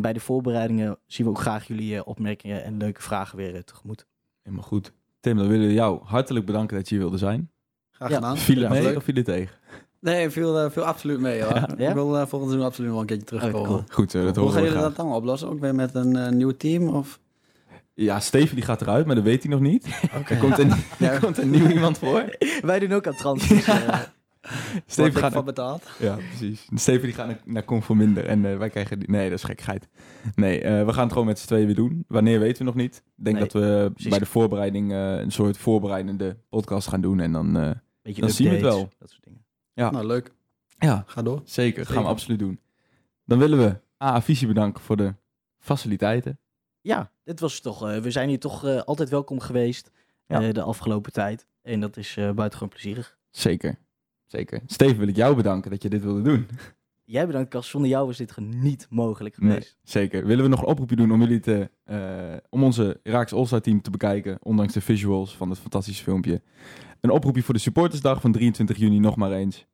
bij de voorbereidingen zien we ook graag jullie eh, opmerkingen en leuke vragen weer eh, tegemoet. Helemaal goed. Tim, dan willen we jou hartelijk bedanken dat je hier wilde zijn. Graag Ja. gedaan. Viel het Was mee leuk. of viel het tegen? Nee, veel, eh, veel absoluut mee hoor. Ja? Ik wil eh, volgend seizoen absoluut wel een keertje terugkomen. cool. Goed, dat Hoe horen gaan we jullie dat dan oplossen? Ook weer met een nieuw team? Of? Ja, Steven die gaat eruit, maar dat weet hij nog niet. Er komt een, Ja. er komt een nieuw iemand voor. Wij doen ook aan transfers. Steven Wordt gaat van betaald? Ja, precies. Steven die gaat naar, naar Conforminder en eh, wij krijgen... Die... Nee, dat is gekkigheid. Nee, eh, we gaan het gewoon met z'n tweeën weer doen. Wanneer weten we nog niet. Ik denk Nee, dat we precies. bij de voorbereiding eh, een soort voorbereidende podcast gaan doen. En dan... eh, beetje Dan zien we het wel. Dat soort dingen. Ja. Nou, leuk. ja, Ga door. zeker. Dat gaan we absoluut doen. Dan willen we A, Visie bedanken voor de faciliteiten. Ja, dit was toch, eh, we zijn hier toch altijd welkom geweest Ja. eh, de afgelopen tijd. En dat is eh buitengewoon plezierig. Zeker. Zeker. Steven wil ik jou bedanken dat je dit wilde doen. Jij bedankt, Kas. Zonder jou was dit niet mogelijk Nee, geweest. zeker. Willen we nog een oproepje doen om jullie te, eh, om onze Raaks All-Star team te bekijken, ondanks de visuals van het fantastische filmpje. Een oproepje voor de supportersdag van 23 juni nog maar eens.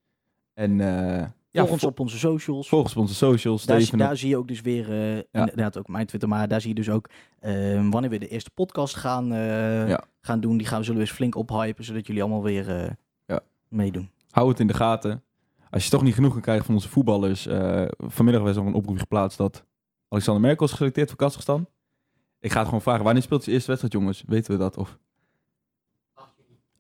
En ja, Volg ons op onze socials. volg ons op onze socials. Daar, zie- Steven, daar zie je ook dus weer, eh, inderdaad ook mijn Twitter, maar daar zie je dus ook eh, wanneer we de eerste podcast gaan, Ja. gaan doen. Die gaan we zullen we eens flink ophypen, zodat jullie allemaal weer Ja. meedoen. Hou het in de gaten. Als je toch niet genoeg kan krijgen van onze voetballers. eh, vanmiddag was er nog een oproep geplaatst dat Alexander Merkel is geselecteerd voor Kazachstan. Ik ga het gewoon vragen. Wanneer speelt zijn eerste wedstrijd, jongens? Weten we dat? Of?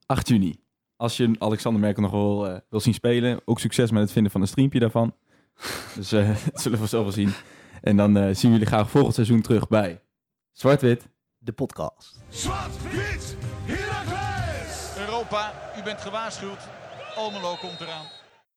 8 juni. Als je Alexander Merkel nog wel eh, wil zien spelen, ook succes met het vinden van een streampje daarvan. dus eh, dat zullen we zelf wel zien. En dan eh, zien we jullie graag volgend seizoen terug bij Zwart-Wit. De podcast. Zwart-wit, Heracles! Europa, u bent gewaarschuwd. Almelo komt eraan.